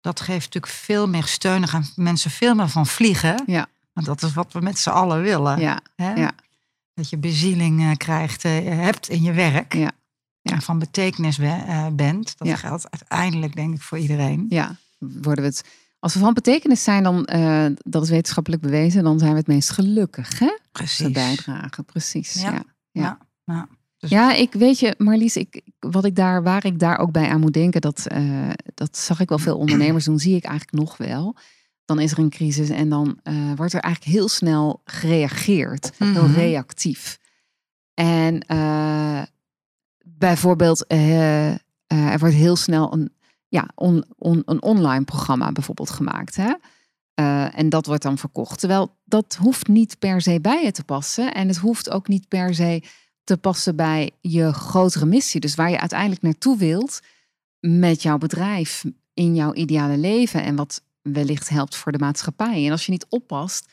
Dat geeft natuurlijk veel meer steun. Dan gaan mensen veel meer van vliegen. Ja. Want dat is wat we met z'n allen willen. Ja. Hè? Ja. Dat je bezieling uh, krijgt, uh, hebt in je werk. Ja. Ja. Van betekenis uh, bent. Dat Ja. geldt uiteindelijk denk ik voor iedereen. Ja, worden we het. Als we van betekenis zijn, dan uh, dat is wetenschappelijk bewezen, dan zijn we het meest gelukkig, hè? Precies. Bijdragen, precies. Ja. Ja. Ja. Ja. Dus- Ja, ik weet je, Marlies, ik, wat ik daar, waar ik daar ook bij aan moet denken, dat, eh, dat zag ik wel veel [clears throat] ondernemers doen, zie ik eigenlijk nog wel. Dan is er een crisis en dan eh, wordt er eigenlijk heel snel gereageerd, heel Mhm. reactief. En eh, bijvoorbeeld, eh, eh, er wordt heel snel een, ja, on, een online programma bijvoorbeeld gemaakt. Hè? Eh, en dat wordt dan verkocht. Terwijl dat hoeft niet per se bij je te passen. En het hoeft ook niet per se te passen bij je grotere missie. Dus waar je uiteindelijk naartoe wilt met jouw bedrijf, in jouw ideale leven en wat wellicht helpt voor de maatschappij. En als je niet oppast,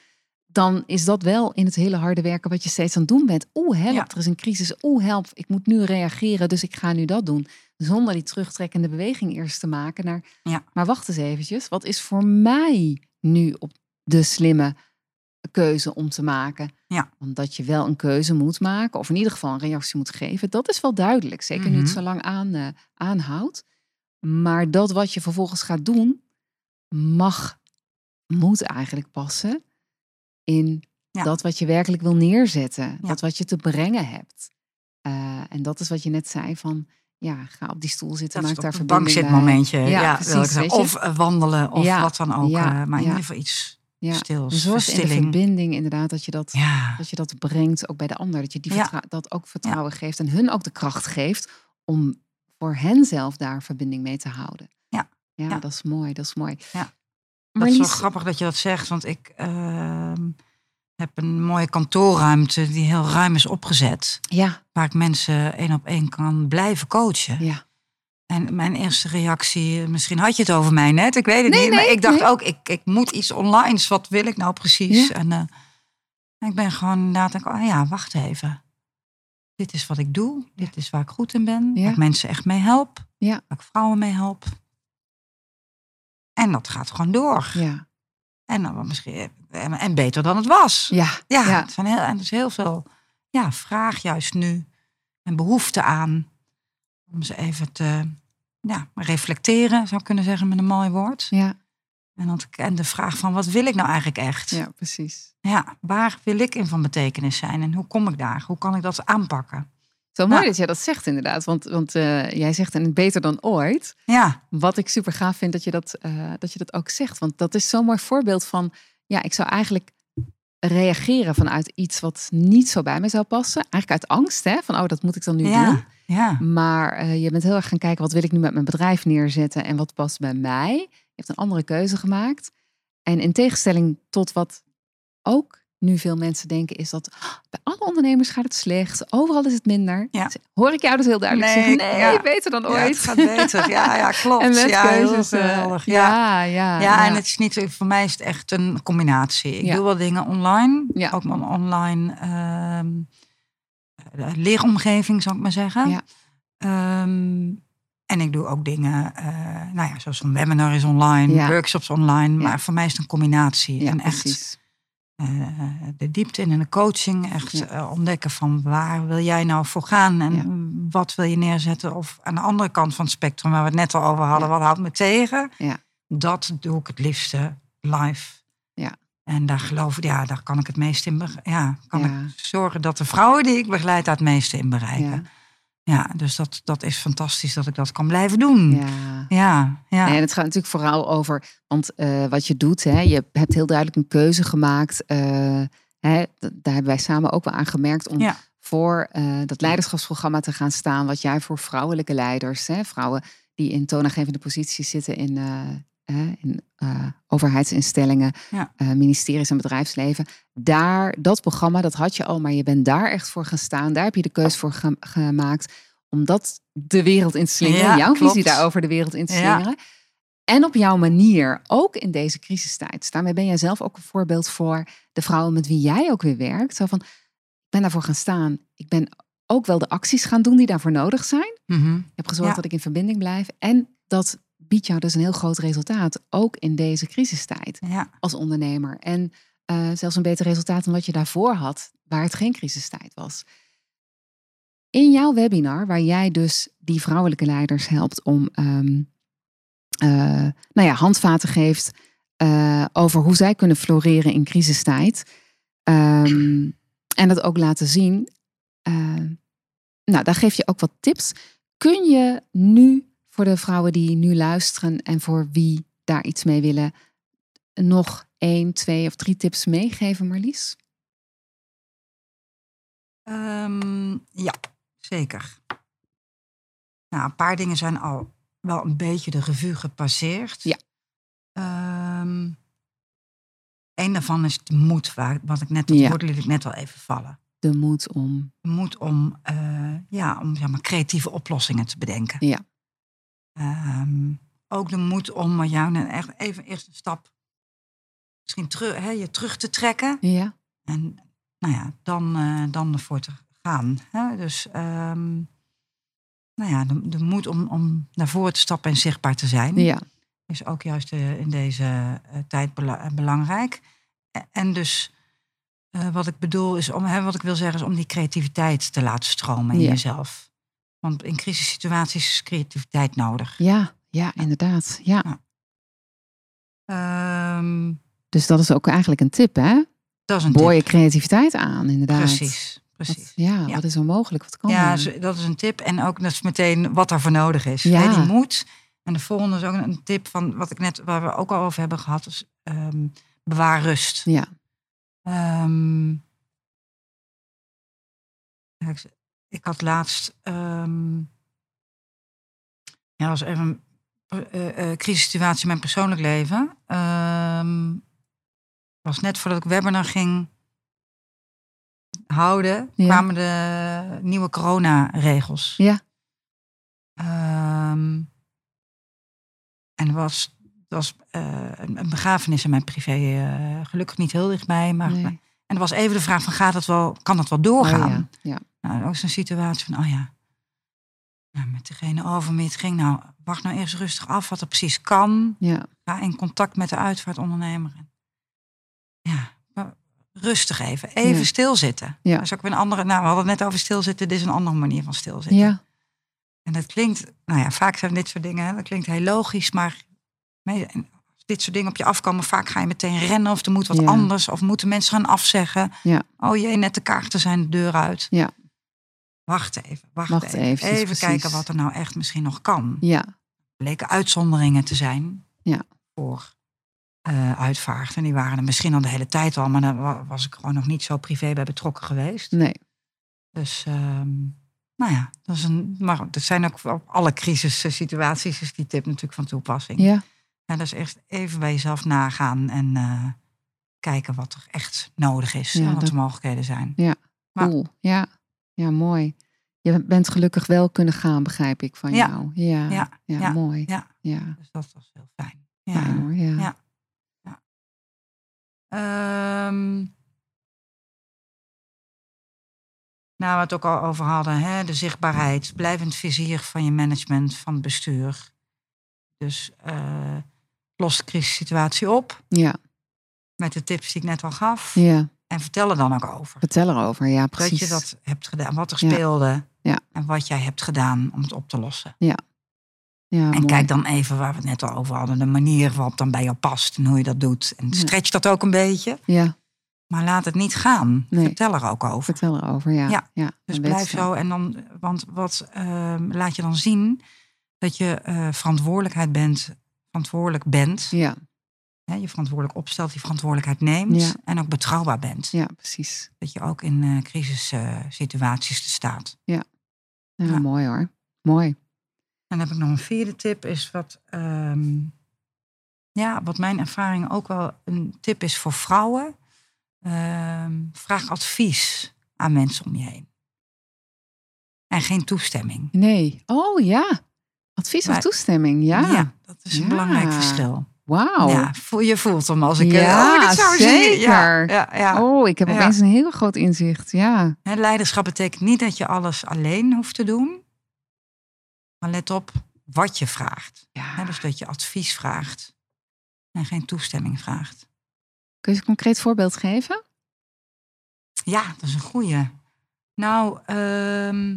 dan is dat wel in het hele harde werken wat je steeds aan het doen bent. Oeh, help, Ja. er is een crisis. Oeh, help, ik moet nu reageren, dus ik ga nu dat doen. Zonder die terugtrekkende beweging eerst te maken naar, Ja. maar wacht eens eventjes, wat is voor mij nu op de slimme keuze om te maken? Ja. Omdat je wel een keuze moet maken, of in ieder geval een reactie moet geven. Dat is wel duidelijk, zeker nu het Mhm. zo lang aan, eh, aanhoudt. Maar dat wat je vervolgens gaat doen, mag, moet eigenlijk passen in Ja. dat wat je werkelijk wil neerzetten. Ja. Dat wat je te brengen hebt. Eh, en dat is wat je net zei van, ja, ga op die stoel zitten, Dat maak daar verbinding bij. bankzitmomentje. Ja, Ja, precies, wil ik zeggen. weet je. Of eh, wandelen of Ja, wat dan ook. ja, eh, maar in ieder geval iets Ja. stils. Zorg in de verbinding inderdaad dat je dat, Ja, dat je dat brengt ook bij de ander. Dat je die Ja. dat ook vertrouwen geeft en hun ook de kracht geeft om voor hen zelf daar verbinding mee te houden. Ja. Ja, Ja. dat is mooi, dat is mooi. Ja. Dat is wel grappig dat je dat zegt. Want ik ehm, heb een mooie kantoorruimte die heel ruim is opgezet. Ja, Waar ik mensen één op één kan blijven coachen. ja, En mijn eerste reactie, misschien had je het over mij net, ik weet het Nee, niet. maar ik dacht nee. ook, ik, ik moet iets online. Wat wil ik nou precies? Ja. En eh, ik ben gewoon inderdaad, denk, oh ja, wacht even. Dit is wat ik doe. Dit is waar ik goed in ben. Ja. Waar ik mensen echt mee help. Ja. Waar ik vrouwen mee help. En dat gaat gewoon door. ja, En, dan misschien, en, beter dan het was. ja, Ja, Ja. Het zijn heel, en er is heel veel ja, vraag juist nu. En behoefte aan. Om ze even te ja, reflecteren, zou ik kunnen zeggen met een mooi woord. ja, En, dat, en de vraag van wat wil ik nou eigenlijk echt? ja, precies. Ja, waar wil ik in van betekenis zijn? En hoe kom ik daar? Hoe kan ik dat aanpakken? Zo mooi Ja. dat jij dat zegt inderdaad. Want, want eh, jij zegt en beter dan ooit. Ja, Wat ik super gaaf vind dat je dat, eh, dat je dat ook zegt. Want dat is zo'n mooi voorbeeld van... Ja, ik zou eigenlijk reageren vanuit iets wat niet zo bij me zou passen. Eigenlijk uit angst, hè? Van, oh, dat moet ik dan nu doen. ja, ja. Maar eh, je bent heel erg gaan kijken, wat wil ik nu met mijn bedrijf neerzetten en wat past bij mij? Je hebt een andere keuze gemaakt. En in tegenstelling tot wat ook nu veel mensen denken, is dat "Ah, bij alle ondernemers gaat het slecht. Overal is het minder. Ja. Hoor ik jou dus heel duidelijk Nee, zeggen, nee, ja. beter dan Ja, ooit. het gaat beter. Ja, ja [laughs] klopt. en met ja, heel keuzes. eh, geweldig. Ja. ja, ja, Ja, en het is niet, voor mij is het echt een combinatie. Ik doe wel dingen online. Ook mijn online ehm, eh, leeromgeving, zou ik maar zeggen. Ja. Ehm, en ik doe ook dingen, eh, nou ja, zoals een webinar is online, workshops online. Maar voor mij is het een combinatie. ja, en echt eh, de diepte in en de coaching. Echt Ja. eh, ontdekken van waar wil jij nou voor gaan en Ja. wat wil je neerzetten. Of aan de andere kant van het spectrum, waar we het net al over hadden, Ja. wat houdt me tegen? Ja. Dat doe ik het liefste live. Ja. En daar geloof ik, ja, daar kan ik het meest in. Ja, kan ik zorgen dat de vrouwen die ik begeleid daar het meeste in bereiken. Ja. Dus dat, dat is fantastisch dat ik dat kan blijven doen. Ja. Ja, ja. En het gaat natuurlijk vooral over, want eh, wat je doet, hè, je hebt heel duidelijk een keuze gemaakt. eh, hè, daar hebben wij samen ook wel aan gemerkt om Ja. voor eh, dat leiderschapsprogramma te gaan staan. Wat jij voor vrouwelijke leiders, hè, vrouwen die in toonaangevende posities zitten in, in eh, overheidsinstellingen, Ja. eh, ministeries en bedrijfsleven. Daar, dat programma, dat had je al, maar je bent daar echt voor gaan staan. Daar heb je de keuze voor ge- gemaakt om dat de wereld in te slingeren. Ja, jouw klopt. visie daarover de wereld in te Ja. slingeren. En op jouw manier, ook in deze crisistijd. Dus Daarmee ben jij zelf ook een voorbeeld voor de vrouwen met wie jij ook weer werkt. Zo van, ik ben daarvoor gaan staan. Ik ben ook wel de acties gaan doen die daarvoor nodig zijn. Mhm. Ik heb gezorgd dat ik in verbinding blijf. En dat biedt jou dus een heel groot resultaat. Ook in deze crisistijd ja. als ondernemer. En eh, zelfs een beter resultaat dan wat je daarvoor had, waar het geen crisistijd was. In jouw webinar, waar jij dus die vrouwelijke leiders helpt om, eh, nou ja, handvaten geeft eh, over hoe zij kunnen floreren in crisistijd. Ehm, en dat ook laten zien. nou, daar geef je ook wat tips. Kun je nu voor de vrouwen die nu luisteren en voor wie daar iets mee willen, nog één, twee of drie tips meegeven, Marlies? Ehm, ja, zeker. Nou, een paar dingen zijn al wel een beetje de revue gepasseerd. Ja. Ehm, een daarvan is de moed, waar, wat ik net, dat Ja. woord liet ik net al even vallen. De moed om. De moed om, eh, ja, om zeg maar, creatieve oplossingen te bedenken. Ja. Ehm, ook de moed om met jou echt even eerst een stap misschien terug, hè, je terug te trekken. Ja. En nou ja, dan, eh, dan ervoor te gaan. Hè? Dus ehm, nou ja, de, de moed om, om naar voren te stappen en zichtbaar te zijn. Ja. Is ook juist eh, in deze eh, tijd bela- eh, belangrijk. E- En dus eh, wat ik bedoel is om, hè, wat ik wil zeggen is om die creativiteit te laten stromen in Ja. jezelf. Want in crisissituaties is creativiteit nodig. Ja. Ja, inderdaad. Ja. Ehm, Dus dat is ook eigenlijk een tip, hè? dat is een Boor je creativiteit aan, inderdaad. Precies, precies. Wat, ja, Ja. wat is onmogelijk? Wat kan Ja, dat is een tip. En ook dat is meteen wat er voor nodig is. Ja. Die moed. En de volgende is ook een tip van wat ik net, waar we ook al over hebben gehad, is ehm, bewaar rust. Ja. Ja, ik, had laatst, ehm, ja, dat was even een eh, crisissituatie in mijn persoonlijk leven. Ehm was net voordat ik webinar ging houden, Ja. kwamen de nieuwe coronaregels. Ja. Ehm, en er was, was eh, een, begrafenis in mijn privé, gelukkig niet heel dichtbij, maar Nee. en er was even de vraag van gaat het wel, kan dat wel doorgaan? Oh, ja. ja. Nou, ook zo'n situatie van, oh ja, nou, met degene over wie het ging, nou, wacht nou eerst rustig af wat er precies kan. Ja. Ga in contact met de uitvaartondernemer. Ja, rustig even, even Ja. stilzitten. Ja. Dat is ook weer een andere, nou, we hadden het net over stilzitten, dit is een andere manier van stilzitten. Ja. En dat klinkt, nou ja, vaak zijn dit soort dingen, dat klinkt heel logisch, maar als dit soort dingen op je afkomen, vaak ga je meteen rennen of er moet wat Ja. anders, of moeten mensen gaan afzeggen. Ja. Oh jee, net de kaarten zijn de deur uit. Ja. Wacht even, wacht, Wacht even. even kijken wat er nou echt misschien nog kan. Ja. bleken uitzonderingen te zijn Ja. voor eh uitvaart. En die waren er misschien al de hele tijd al, maar daar wa- was ik gewoon nog niet zo privé bij betrokken geweest. Nee. Dus, ehm, nou ja, dat is een. Maar dat zijn ook op alle crisissituaties is die tip natuurlijk van toepassing. Ja. Ja, dus echt even bij jezelf nagaan en eh, kijken wat er echt nodig is Ja, en wat dat- de mogelijkheden zijn. Maar- Cool. Ja. Ja, mooi. Je bent gelukkig wel kunnen gaan, begrijp ik van Ja. jou. Ja. Ja. Mooi. Ja. Ja. Dus dat was heel fijn. Ja. Fijn hoor. Ja. Ja. Ehm, nou, we het ook al over hadden, hè? de zichtbaarheid, blijvend vizier van je management, van het bestuur. Dus eh, los de crisissituatie op Ja. met de tips die ik net al gaf. ja. En vertel er dan ook over. Vertel erover. Ja, Dat precies. je dat hebt gedaan, wat er Ja. speelde Ja. en wat jij hebt gedaan om het op te lossen. ja, En mooi. kijk dan even waar we het net al over hadden, de manier waarop dan bij jou past en hoe je dat doet. En Ja. stretch dat ook een beetje. Ja. Maar laat het niet gaan. Nee. Vertel er ook over. Vertel erover, ja. Ja, ja. Dus blijf zo. En dan, want wat ehm, laat je dan zien? Dat je eh, verantwoordelijkheid bent, verantwoordelijk bent. Ja, Hè, je verantwoordelijk opstelt, die verantwoordelijkheid neemt. Ja. En ook betrouwbaar bent. ja, precies. Dat je ook in eh crisissituaties te staat. Ja, Ja. mooi hoor. Mooi. En dan heb ik nog een vierde tip, is wat, ehm, ja, wat mijn ervaring ook wel een tip is voor vrouwen. Ehm, vraag advies aan mensen om je heen. En geen toestemming. Nee. Oh ja. Advies of toestemming, ja. dat is een Ja. belangrijk verschil. Wauw. Ja, je voelt hem als ik, eh, Ja, oh, zou zien. zeker. Ja, ja, ja. Oh, ik heb opeens een heel groot inzicht. Ja. Leiderschap betekent niet dat je alles alleen hoeft te doen. Maar let op wat je vraagt. Dus dat je advies vraagt. En geen toestemming vraagt. Kun je een concreet voorbeeld geven? Ja, dat is een goeie. Nou, ehm,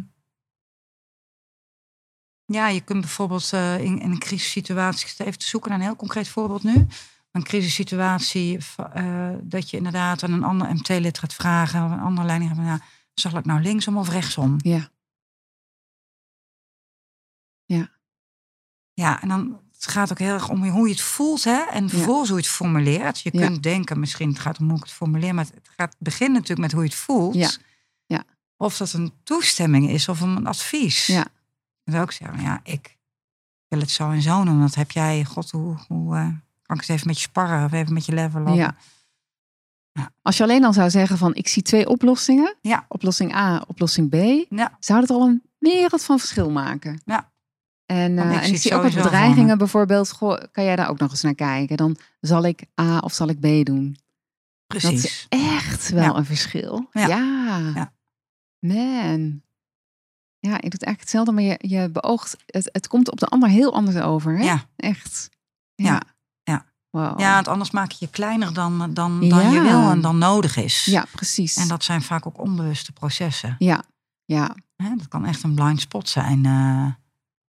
ja, je kunt bijvoorbeeld eh, in, in een crisissituatie, ik even te zoeken naar een heel concreet voorbeeld nu. Een crisissituatie, eh, dat je inderdaad aan een ander MT-lid gaat vragen, of een andere leiding, nou, zal ik nou linksom of rechtsom? Ja. Ja, en dan het gaat ook heel erg om hoe je het voelt, hè? En vervolgens hoe je het formuleert. Je Ja. kunt denken, misschien het gaat om hoe ik het formuleer, maar het gaat beginnen natuurlijk met hoe je het voelt. Ja. Ja. Of dat een toestemming is of een advies. Ja. Je zou ook zeggen, ja, ik wil het zo en zo doen. Dat heb jij, god, hoe, hoe eh, kan ik eens even met je sparren of even met je levelen? Ja. Als je alleen al zou zeggen van ik zie twee oplossingen. Ja. Oplossing A, oplossing B. Ja. Zou dat al een wereld van verschil maken. Ja. En, eh, ik en zie ik zie ook sowieso bedreigingen voor bijvoorbeeld. Goh, kan jij daar ook nog eens naar kijken? Dan zal ik A of zal ik B doen? Dat Precies. is echt wel Ja. een verschil. Ja. Ja. Ja. Man. Ja, je doet eigenlijk hetzelfde, maar je, je beoogt, het, het komt op de ander heel anders over. Hè? Ja. Echt. Ja. Ja. Wow. Ja, want anders maak je je kleiner dan, dan, dan je wil en dan nodig is. ja, precies. En dat zijn vaak ook onbewuste processen. Ja, ja. Hè, dat kan echt een blind spot zijn. eh.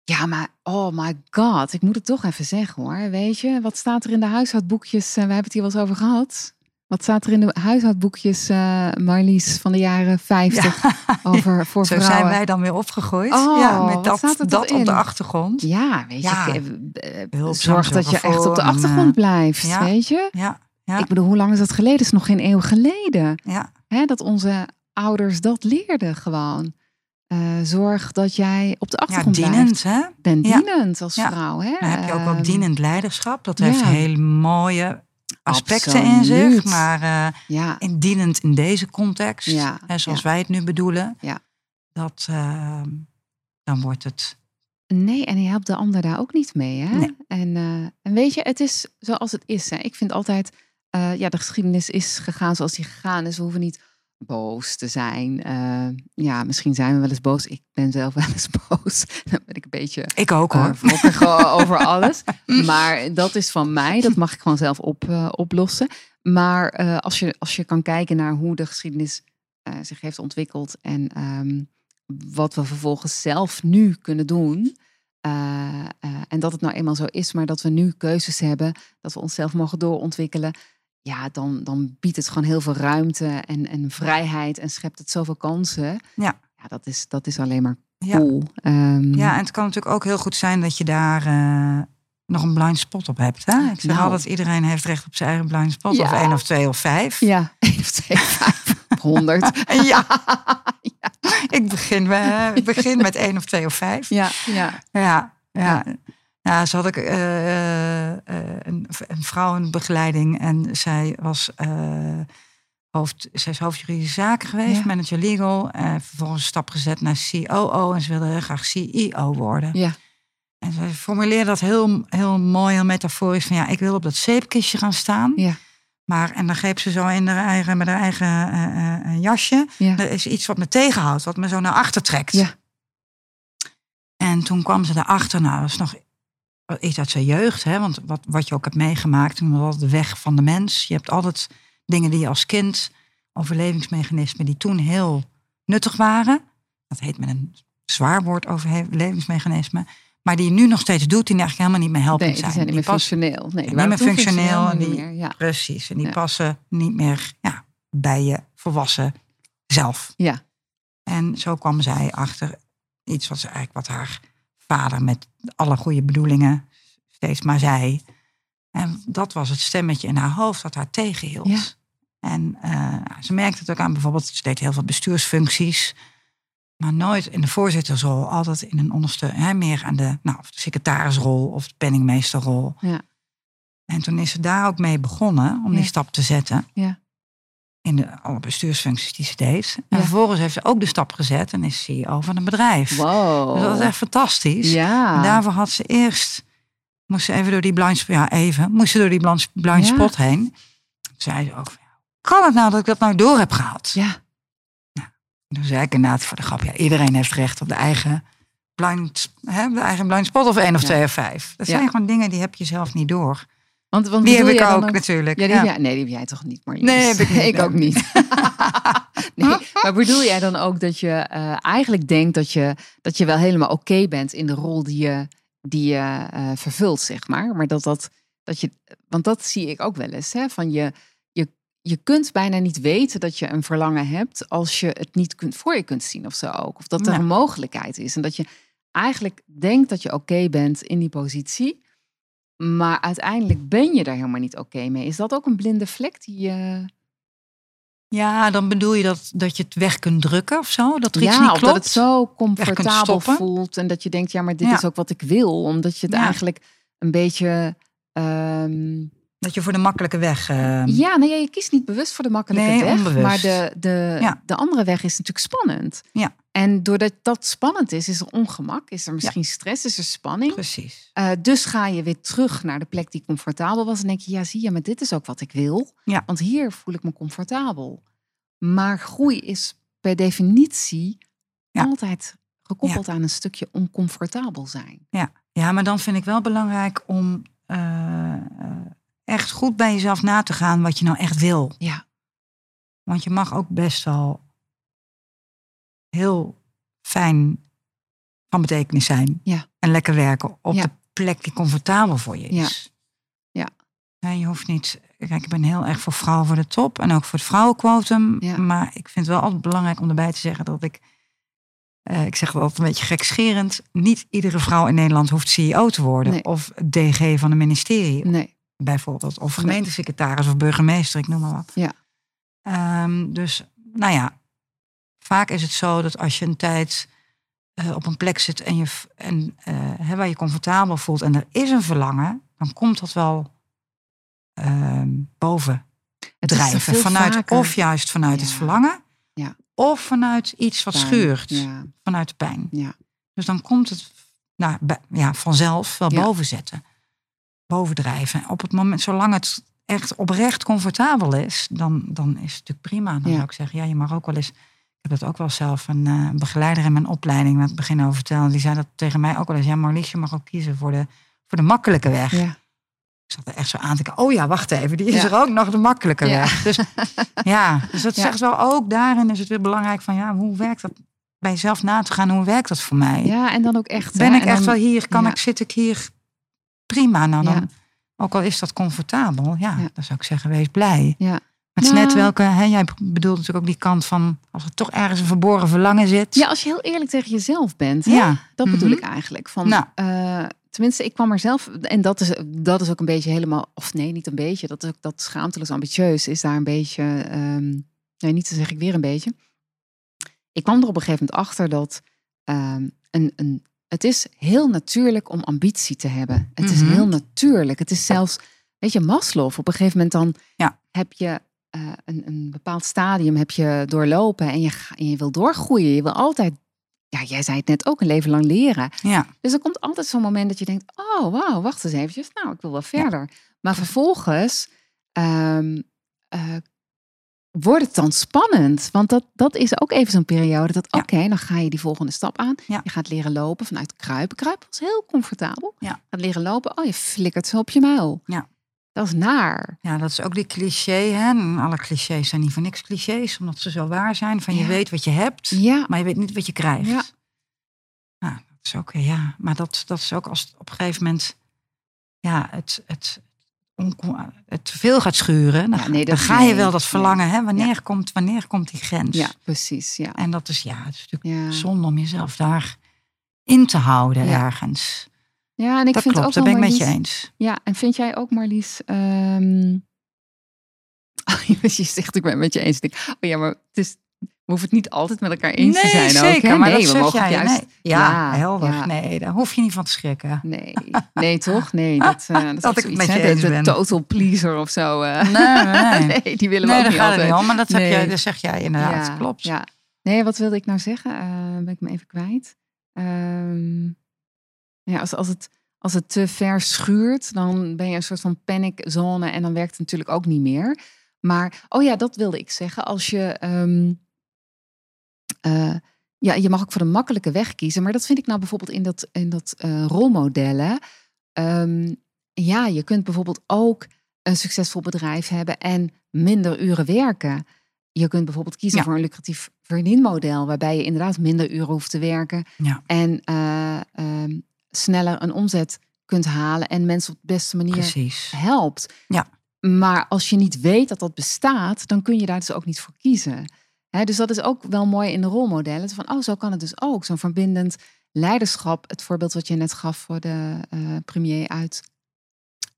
Ja, maar oh my god, ik moet het toch even zeggen hoor. Weet je, wat staat er in de huishoudboekjes? Eh, we hebben het hier wel eens over gehad. Wat staat er in de huishoudboekjes, eh Marlies, van de jaren 50 [laughs] over voor Zo vrouwen? zijn wij dan weer opgegroeid. Oh, ja, met dat, dat op de achtergrond. Ja, weet Ja. je, eh, eh, zorg dat je echt op de en, achtergrond blijft, ja. weet je? Ja, ja, Ik bedoel, hoe lang is dat geleden? Dat is nog geen eeuw geleden. ja, Hè, dat onze ouders dat leerden gewoon. Zorg dat jij op de ja, achtergrond blijft. dienend. Hè? Ben Ja. dienend als Ja. vrouw. Hè? Dan heb je ook wel Ehm, dienend leiderschap. Dat ja. heeft hele mooie aspecten in zich. Maar eh, Ja, in dienend in deze context, Ja, hè, zoals ja. wij het nu bedoelen, Ja. dat, eh, dan wordt het... nee, en je helpt de ander daar ook niet mee. Hè? Nee. En, eh, en weet je, het is zoals het is. Hè? Ik vind altijd, eh, ja, de geschiedenis is gegaan zoals die gegaan is. We hoeven niet boos te zijn. Eh, ja, misschien zijn we wel eens boos. Ik ben zelf [laughs] wel eens boos. Dan ben ik een beetje Ik ook uh, hoor. wrokkig over alles. [laughs] Maar dat is van mij. Dat mag ik gewoon zelf op, oplossen. Maar als, je, als je kan kijken naar hoe de geschiedenis zich heeft ontwikkeld en ehm, wat we vervolgens zelf nu kunnen doen. en dat het nou eenmaal zo is, maar dat we nu keuzes hebben, dat we onszelf mogen doorontwikkelen. Ja, dan, dan biedt het gewoon heel veel ruimte en, en vrijheid en schept het zoveel kansen. Ja. ja dat, is, dat is alleen maar Ja. cool. Ehm, Ja, en het kan natuurlijk ook heel goed zijn dat je daar eh, nog een blind spot op hebt. Hè? Ik zeg Nou. altijd, iedereen heeft recht op zijn eigen blind spot. Ja. Of één of twee of vijf. Ja, [laughs] 1 of 2, 5, 100. Ja. Ik begin, eh, ik begin met één of twee of vijf. Ja, ja. Ja, ja. Ja, zo had ik eh, eh, een, een vrouw in begeleiding en zij was, eh, hoofd, zij is hoofd juridische zaken geweest, Ja. manager legal. En vervolgens een stap gezet naar COO en ze wilde heel graag CEO worden. Ja. En ze formuleerde dat heel, heel mooi, heel metaforisch. Van ja, ik wil op dat zeepkistje gaan staan. Ja. Maar, en dan greep ze zo in haar eigen, met haar eigen eh, eh, jasje. Ja. Er is iets wat me tegenhoudt, wat me zo naar achter trekt. Ja. En toen kwam ze erachter, nou, dat is nog iets uit zijn jeugd. Hè? Want wat, wat je ook hebt meegemaakt, was altijd de weg van de mens. Je hebt altijd dingen die je als kind, overlevingsmechanismen, die toen heel nuttig waren. Dat heet met een zwaar woord overlevingsmechanismen. Maar die je nu nog steeds doet, die eigenlijk helemaal niet meer helpend Nee, die zijn. zijn niet meer functioneel. Nee, die niet meer functioneel en die- meer. Ja. Precies, en die Ja. passen niet meer ja, bij je volwassen zelf. Ja. En zo kwam zij achter iets wat ze eigenlijk wat haar vader met alle goede bedoelingen steeds maar zei. En dat was het stemmetje in haar hoofd dat haar tegenhield. Ja. En eh, ze merkte het ook aan bijvoorbeeld, ze deed heel veel bestuursfuncties. Maar nooit in de voorzittersrol, altijd in een onderste, hè, meer aan de, nou, of de secretarisrol of de penningmeesterrol. Ja. En toen is ze daar ook mee begonnen om die stap te zetten. Ja. In de alle bestuursfuncties die ze deed. En Ja. vervolgens heeft ze ook de stap gezet en is CEO van een bedrijf. Wow. Dus dat is echt fantastisch. Ja. En daarvoor had ze eerst, moest ze even door die blind, ja even, moest ze door die blind, blind Ja. spot heen. Zei ze ook, kan het nou dat ik dat nou door heb gehad? Ja. Toen zei ik inderdaad voor de grap, ja, iedereen heeft recht op de eigen blind, hè, de eigen blind spot of één of twee of vijf. Dat zijn gewoon dingen die heb je zelf niet door. Want, want Die heb ik ook, natuurlijk. Ja, die ja. Heb jij, nee, die heb jij toch niet, Marlies? Nee, heb ik [laughs] niet, ik nee. ook niet. [laughs] nee, maar bedoel jij dan ook dat je eh, eigenlijk denkt dat je, dat je wel helemaal oké bent in de rol die je, die je eh, vervult, zeg maar. Maar dat dat, dat je, want dat zie ik ook wel eens, hè, van je, je, je kunt bijna niet weten dat je een verlangen hebt als je het niet kunt, voor je kunt zien of zo ook. Of dat er Ja. een mogelijkheid is. En dat je eigenlijk denkt dat je oké bent in die positie. Maar uiteindelijk ben je daar helemaal niet oké mee. Is dat ook een blinde vlek die je... Ja, dan bedoel je dat, dat je het weg kunt drukken of zo? Dat er iets ja, niet of klopt? dat het zo comfortabel voelt. En dat je denkt, ja, maar dit Ja. is ook wat ik wil. Omdat je het Ja. eigenlijk een beetje... ehm, Dat je voor de makkelijke weg... eh, ja, nee, je kiest niet bewust voor de makkelijke Nee, weg. onbewust. Maar de, de, Ja. de andere weg is natuurlijk spannend. Ja. En doordat dat spannend is, is er ongemak. Is er misschien stress, is er spanning. Precies. Eh, dus ga je weer terug naar de plek die comfortabel was. En denk je, ja, zie je, maar dit is ook wat ik wil. Ja. Want hier voel ik me comfortabel. Maar groei is per definitie Ja. altijd gekoppeld aan een stukje oncomfortabel zijn. Ja, maar dan vind ik wel belangrijk om eh, echt goed bij jezelf na te gaan wat je nou echt wil. Ja. Want je mag ook best wel heel fijn van betekenis zijn. Ja. En lekker werken op Ja. de plek die comfortabel voor je Ja. is. Ja. Nee, je hoeft niet. Kijk, ik ben heel erg voor vrouwen voor de top en ook voor het vrouwenquotum. Ja. Maar ik vind het wel altijd belangrijk om erbij te zeggen dat ik. eh, ik zeg wel altijd een beetje gekscherend. Niet iedere vrouw in Nederland hoeft CEO te worden. Nee. Of DG van een ministerie Nee. Bijvoorbeeld. Of gemeentesecretaris of burgemeester, ik noem maar wat. Ja. Ehm, dus, nou ja, vaak is het zo dat als je een tijd eh, op een plek zit en je, en, eh, hè, waar je comfortabel voelt en er is een verlangen, dan komt dat wel ehm, boven Het drijven. Vanuit, vaker. of juist vanuit het verlangen, Ja. of vanuit iets wat Pijn. schuurt, Ja. vanuit de pijn. Ja. Dus dan komt het nou, ja, vanzelf wel boven zetten. Bovendrijven. Op het moment, zolang het echt oprecht comfortabel is, dan, dan is het natuurlijk prima. Dan Ja. zou ik zeggen, ja, je mag ook wel eens. Ik heb dat ook wel zelf een eh, begeleider in mijn opleiding aan het begin over vertellen. Die zei dat tegen mij ook wel eens. Ja, Marlies, je mag ook kiezen voor de, voor de makkelijke weg. Ja. Ik zat er echt zo aan te kijken. Oh ja, wacht even. Die is Ja. er ook nog de makkelijke weg. Dus [laughs] ja, dus dat zegt wel ook daarin is het weer belangrijk van ja, hoe werkt dat bij jezelf na te gaan? Hoe werkt dat voor mij? ja, en dan ook echt. Ben hè, ik en echt dan- wel hier? Kan ik, zit ik hier prima? Nou, dan, Ja. ook al is dat comfortabel, ja, Ja. dan zou ik zeggen, wees blij. Ja. Het is Nou. net welke, hè, jij bedoelt natuurlijk ook die kant van, als er toch ergens een verborgen verlangen zit. Ja, als je heel eerlijk tegen jezelf bent. Hè? Ja. Dat bedoel Mhm. ik eigenlijk. Van, Nou. eh, tenminste, ik kwam er zelf... En dat is, dat is ook een beetje helemaal... Of nee, niet een beetje. Dat is ook dat schaamteloos ambitieus is daar een beetje... ehm, nee, niet te zeg ik weer een beetje. Ik kwam er op een gegeven moment achter dat... ehm, een, een, het is heel natuurlijk om ambitie te hebben. Het is Mhm. heel natuurlijk. Het is zelfs... Weet je, Maslow, op een gegeven moment dan Ja. heb je... eh, een, een bepaald stadium heb je doorlopen en je, en je wil doorgroeien. Je wil altijd ja, jij zei het net ook, een leven lang leren. Ja, Dus er komt altijd zo'n moment dat je denkt, oh wauw, wacht eens eventjes. Nou, ik wil wel verder. Maar vervolgens ehm, eh, wordt het dan spannend. Want dat, dat is ook even zo'n periode dat, Ja. oké, dan ga je die volgende stap aan. Ja. Je gaat leren lopen vanuit kruipen. Kruipen was heel comfortabel. Ja. Gaat leren lopen, oh, je flikkert zo op je muil. Ja. Dat is naar. ja, dat is ook die cliché. Hè? En alle clichés zijn niet voor niks clichés, omdat ze zo waar zijn. Van je Ja. weet wat je hebt, Ja, maar je weet niet wat je krijgt. Ja. Nou, dat is ook, ja, maar dat, dat is ook als op een gegeven moment, ja, het, het het te veel gaat schuren, dan, Ja, nee, dan dat- ga je wel dat nee. verlangen. Hè? Wanneer, komt, wanneer komt die grens? Ja, precies. Ja. En dat is, ja, het is natuurlijk zonde om jezelf daar in te houden ergens. ja, en ik dat vind klopt, ook wel, ben ik met je eens. Ja, en vind jij ook, Marlies... ehm, [laughs] je zegt, ik ben het met je eens. Oh ja, maar het is, we hoeven het niet altijd met elkaar eens te Nee, zijn zeker, ook. Hè? maar nee, dat we zeg mogen jij. juist... Nee. Ja, Ja, helder. ja. Nee, daar hoef je niet van te schrikken. Nee, [laughs] nee toch? Nee, dat, eh, dat, is Dat ik zoiets, met je de- eens de, total pleaser of zo. eh. Nee, nee, nee. [laughs] nee, die willen we Nee, ook niet gaat altijd. niet om. Maar dat, heb Nee. jij, dat zeg jij inderdaad. Ja, Klopt. Ja. Nee, wat wilde ik nou zeggen? Eh, ben ik me even kwijt. Ehm, ja, als, als, het, als het te ver schuurt, dan ben je een soort van paniczone en dan werkt het natuurlijk ook niet meer. Maar, oh ja, dat wilde ik zeggen. Als je, ehm, eh, ja, je mag ook voor de makkelijke weg kiezen, maar dat vind ik nou bijvoorbeeld in dat, in dat eh, rolmodellen. Ehm, ja, je kunt bijvoorbeeld ook een succesvol bedrijf hebben en minder uren werken. Je kunt bijvoorbeeld kiezen Ja. voor een lucratief verdienmodel, waarbij je inderdaad minder uren hoeft te werken Ja. en eh, ehm, sneller een omzet kunt halen en mensen op de beste manier Precies. helpt. Ja. Maar als je niet weet dat dat bestaat, dan kun je daar dus ook niet voor kiezen. Dus dat is ook wel mooi in de rolmodellen. Van, oh, zo kan het dus ook. Zo'n verbindend leiderschap. Het voorbeeld wat je net gaf voor de eh, premier uit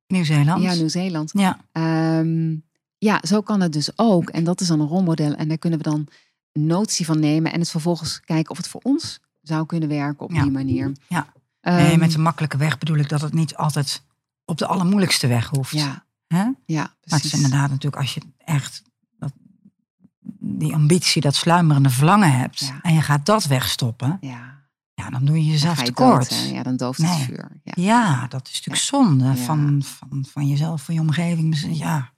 Nieuw-Zeeland. ja, Nieuw-Zeeland. Ja. Ehm, ja, zo kan het dus ook. En dat is dan een rolmodel. En daar kunnen we dan notie van nemen. En het vervolgens kijken of het voor ons zou kunnen werken op Ja. die manier. Ja. Ehm, Nee, met de makkelijke weg bedoel ik dat het niet altijd op de allermoeilijkste weg hoeft. Ja, Hè? ja, Maar het is precies. inderdaad natuurlijk als je echt die ambitie, dat sluimerende verlangen hebt. Ja. En je gaat dat wegstoppen. Ja, Ja, dan doe je jezelf je tekort. dood. Ja, dan dooft het Nee. vuur. Ja. Ja, dat is natuurlijk zonde van, van, van jezelf, van je omgeving. Dus Ja,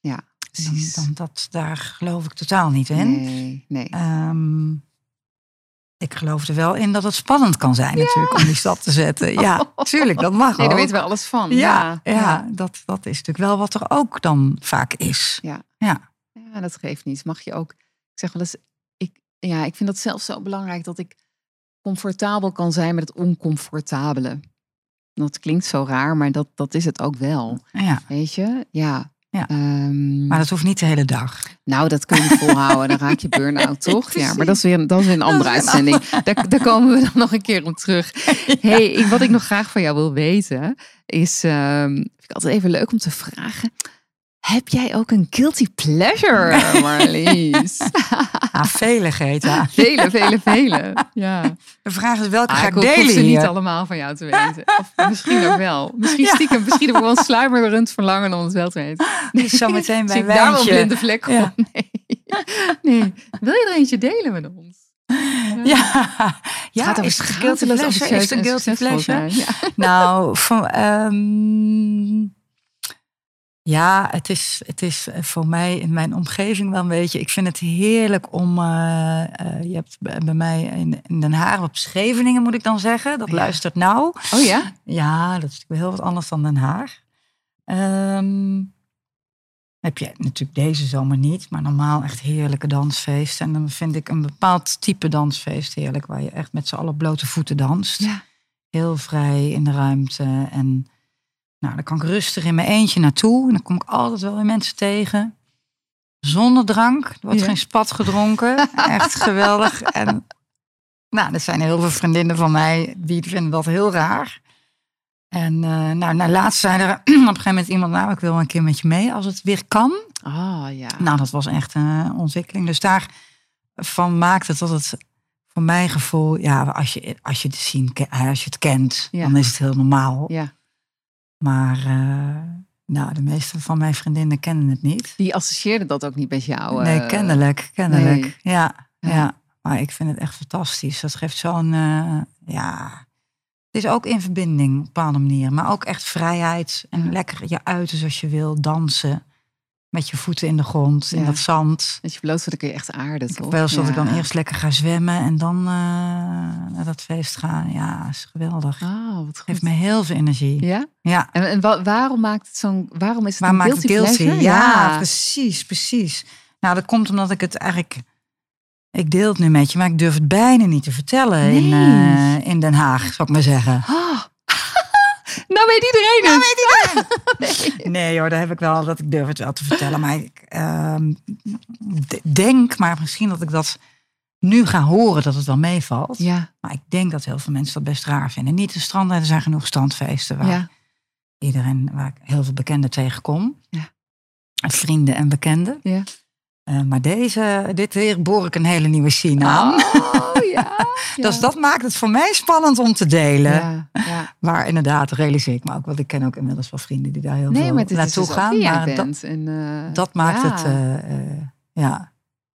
Ja, dan, precies. dan, dat, daar geloof ik totaal niet in. Nee, nee. Ehm, ik geloof er wel in dat het spannend kan zijn natuurlijk om die stap te zetten. [laughs] Ja, tuurlijk, dat mag Nee, daar weten we alles van. ja, ja, ja. Dat, dat is natuurlijk wel wat er ook dan vaak is. Ja. Ja. Ja, dat geeft niet. Mag je ook. Ik zeg wel eens, ik, ja, ik vind dat zelf zo belangrijk dat ik comfortabel kan zijn met het oncomfortabele. Dat klinkt zo raar, maar dat, dat is het ook wel. ja. Weet je? Ja. Ja. Ehm, Maar dat hoeft niet de hele dag. Nou, dat kun je volhouden. Dan raak je [laughs] burn-out, toch? Ja, maar dat is weer, dat is weer een andere uitzending. Daar, daar komen we dan nog een keer op terug. [laughs] Hey, wat ik nog graag van jou wil weten, is... ehm, vind ik altijd even leuk om te vragen. Heb jij ook een guilty pleasure, [laughs] Marlies? [laughs] Ah, vele, Greta. vele, vele, vele. Ja. De vraag is welke Ah, ga ik ik delen ze niet allemaal van jou te weten. Of misschien ook wel. Misschien Ja. stiekem, misschien heb ik wel een sluimerend verlangen om het wel te weten. [laughs] Dus zometeen bij Zie ik daar wel een wijntje. blinde vlek Ja. Nee. nee. Wil je er eentje delen met ons? Ja, ja gaat is het guilty pleasure? Is het een guilty pleasure? Ja. Nou, van, ehm, ja, het is, het is voor mij in mijn omgeving wel een beetje. Ik vind het heerlijk om. eh, eh, je hebt bij mij in, in Den Haag op Scheveningen, moet ik dan zeggen. Dat Ja. luistert nou. Oh ja? Ja, dat is heel wat anders dan Den Haag. Ehm, heb je natuurlijk deze zomer niet, maar normaal echt heerlijke dansfeesten. En dan vind ik een bepaald type dansfeest heerlijk, waar je echt met z'n allen blote voeten danst. Ja. Heel vrij in de ruimte. En nou, dan kan ik rustig in mijn eentje naartoe. En dan kom ik altijd wel weer mensen tegen. Zonder drank. Er wordt Ja. geen spat gedronken. [laughs] echt geweldig. En nou, er zijn heel veel vriendinnen van mij die vinden dat heel raar. En eh, nou, nou, laatst zei er [clears throat] op een gegeven moment iemand, nou, ik wil een keer met je mee als het weer kan. Ah ja. Nou, dat was echt een ontwikkeling. Dus daarvan maakt het dat het voor mijn gevoel, ja, als je, als je het zien, als je het kent, Ja. dan is het heel normaal. ja. Maar eh, nou, de meeste van mijn vriendinnen kennen het niet. Die associeerde dat ook niet met jou. nee, eh, kennelijk, kennelijk. nee. Ja, Ja. ja, Maar ik vind het echt fantastisch. Dat geeft zo'n, eh, ja... Het is ook in verbinding op een bepaalde manier. Maar ook echt vrijheid. En lekker je uiten zoals je wil. Dansen. Met je voeten in de grond. In dat zand. Dat je bloot dan kun je echt aarden, Ik toch? wel eens dat ik dan eerst lekker ga zwemmen. En dan eh, naar dat feest ga. Ja, is geweldig. Ah, wat goed. Geeft me heel veel energie. Ja? Ja. En, en wa- waarom maakt het zo'n... Waarom is het Waar een maakt guilty, het guilty? pleasure? Ja, precies, precies. Nou, dat komt omdat ik het eigenlijk... Ik deel het nu met je, maar ik durf het bijna niet te vertellen in, eh, in Den Haag, zou ik maar zeggen. Ah, Nou weet iedereen Nou het. weet iedereen. [laughs] nee. hoor, daar heb ik wel, dat ik durf het wel te vertellen. Maar ik ehm, denk, maar misschien dat ik dat nu ga horen dat het wel meevalt. Ja, Maar ik denk dat heel veel mensen dat best raar vinden. Niet de stranden, er zijn genoeg strandfeesten waar ja, iedereen, waar ik heel veel bekenden tegenkom. Ja. Vrienden en bekenden. ja. Eh, maar deze, dit weer boor ik een hele nieuwe scene aan. Oh, [laughs] ja. Dus dat maakt het voor mij spannend om te delen. Ja, ja. Maar inderdaad, realiseer ik me ook. Want ik ken ook inmiddels wel vrienden die daar heel Nee, veel is naartoe dus gaan. Maar dat. En, eh, dat maakt het eh, eh, ja,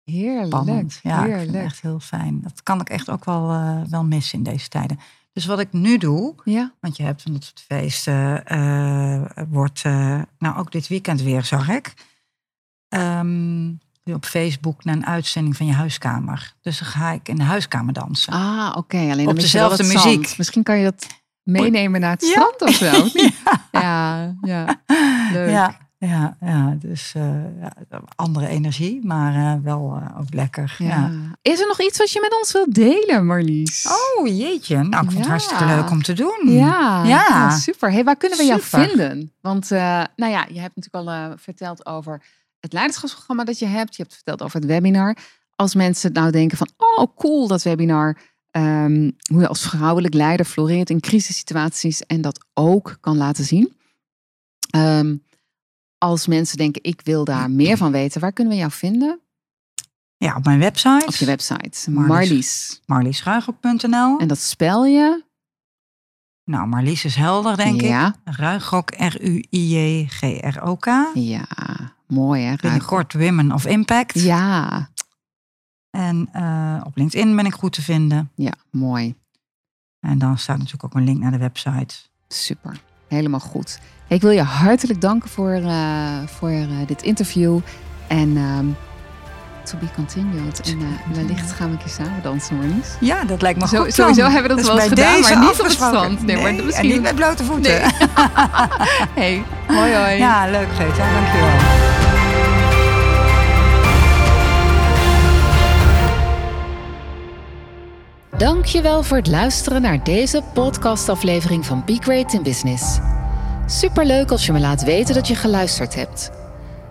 heerlijk. spannend. Ja, ik vind heerlijk. echt heel fijn. Dat kan ik echt ook wel, wel missen in deze tijden. Dus wat ik nu doe, Ja, want je hebt van dat soort feesten, wordt, nou ook dit weekend weer zag ik, ehm, op Facebook naar een uitzending van je huiskamer. Dus dan ga ik in de huiskamer dansen. ah, oké. Alleen Op dezelfde zand. muziek. Misschien kan je dat meenemen naar het Ja. strand of zo. [laughs] niet? Ja, ja. Leuk. Ja, ja, ja, dus eh, ja, andere energie, maar eh, wel eh, ook lekker. Ja. Ja. Is er nog iets wat je met ons wilt delen, Marlies? Oh jeetje, nou ik vond het Ja. hartstikke leuk om te doen. Ja, Ja. ja, super. Hey, waar kunnen we jou vinden? Want nou ja, je hebt natuurlijk al verteld over het leiderschapsprogramma dat je hebt. Je hebt verteld over het webinar. Als mensen nou denken van, oh cool, dat webinar. ehm, hoe je als vrouwelijk leider floreert in crisissituaties en dat ook kan laten zien. Ehm, als mensen denken, ik wil daar meer van weten, waar kunnen we jou vinden? Ja, op mijn website, Op je website, Marlies. Marlies. marliesruigrok.nl. En dat spel je? Nou, Marlies is helder, denk ik. ja, Ruigrok, R-U-I-J-G-R-O-K. ja, mooi hè? Binnenkort Women of Impact. Ja, En eh, op LinkedIn ben ik goed te vinden. ja, mooi. En dan staat natuurlijk ook een link naar de website. Super, helemaal goed. Hey, ik wil je hartelijk danken voor, eh, voor eh, dit interview. En ehm, to be continued. En eh, wellicht gaan we een keer samen dansen, Marlies. Ja, dat lijkt me Zo- goed. sowieso plan. hebben we dat is wel eens gedaan, maar niet op het strand. Nee, maar misschien- en niet met blote voeten. Nee. [laughs] hey, hoi hoi. Ja, leuk Geeta, dankjewel. Dankjewel voor het luisteren naar deze podcastaflevering van Be Great in Business. Superleuk als je me laat weten dat je geluisterd hebt.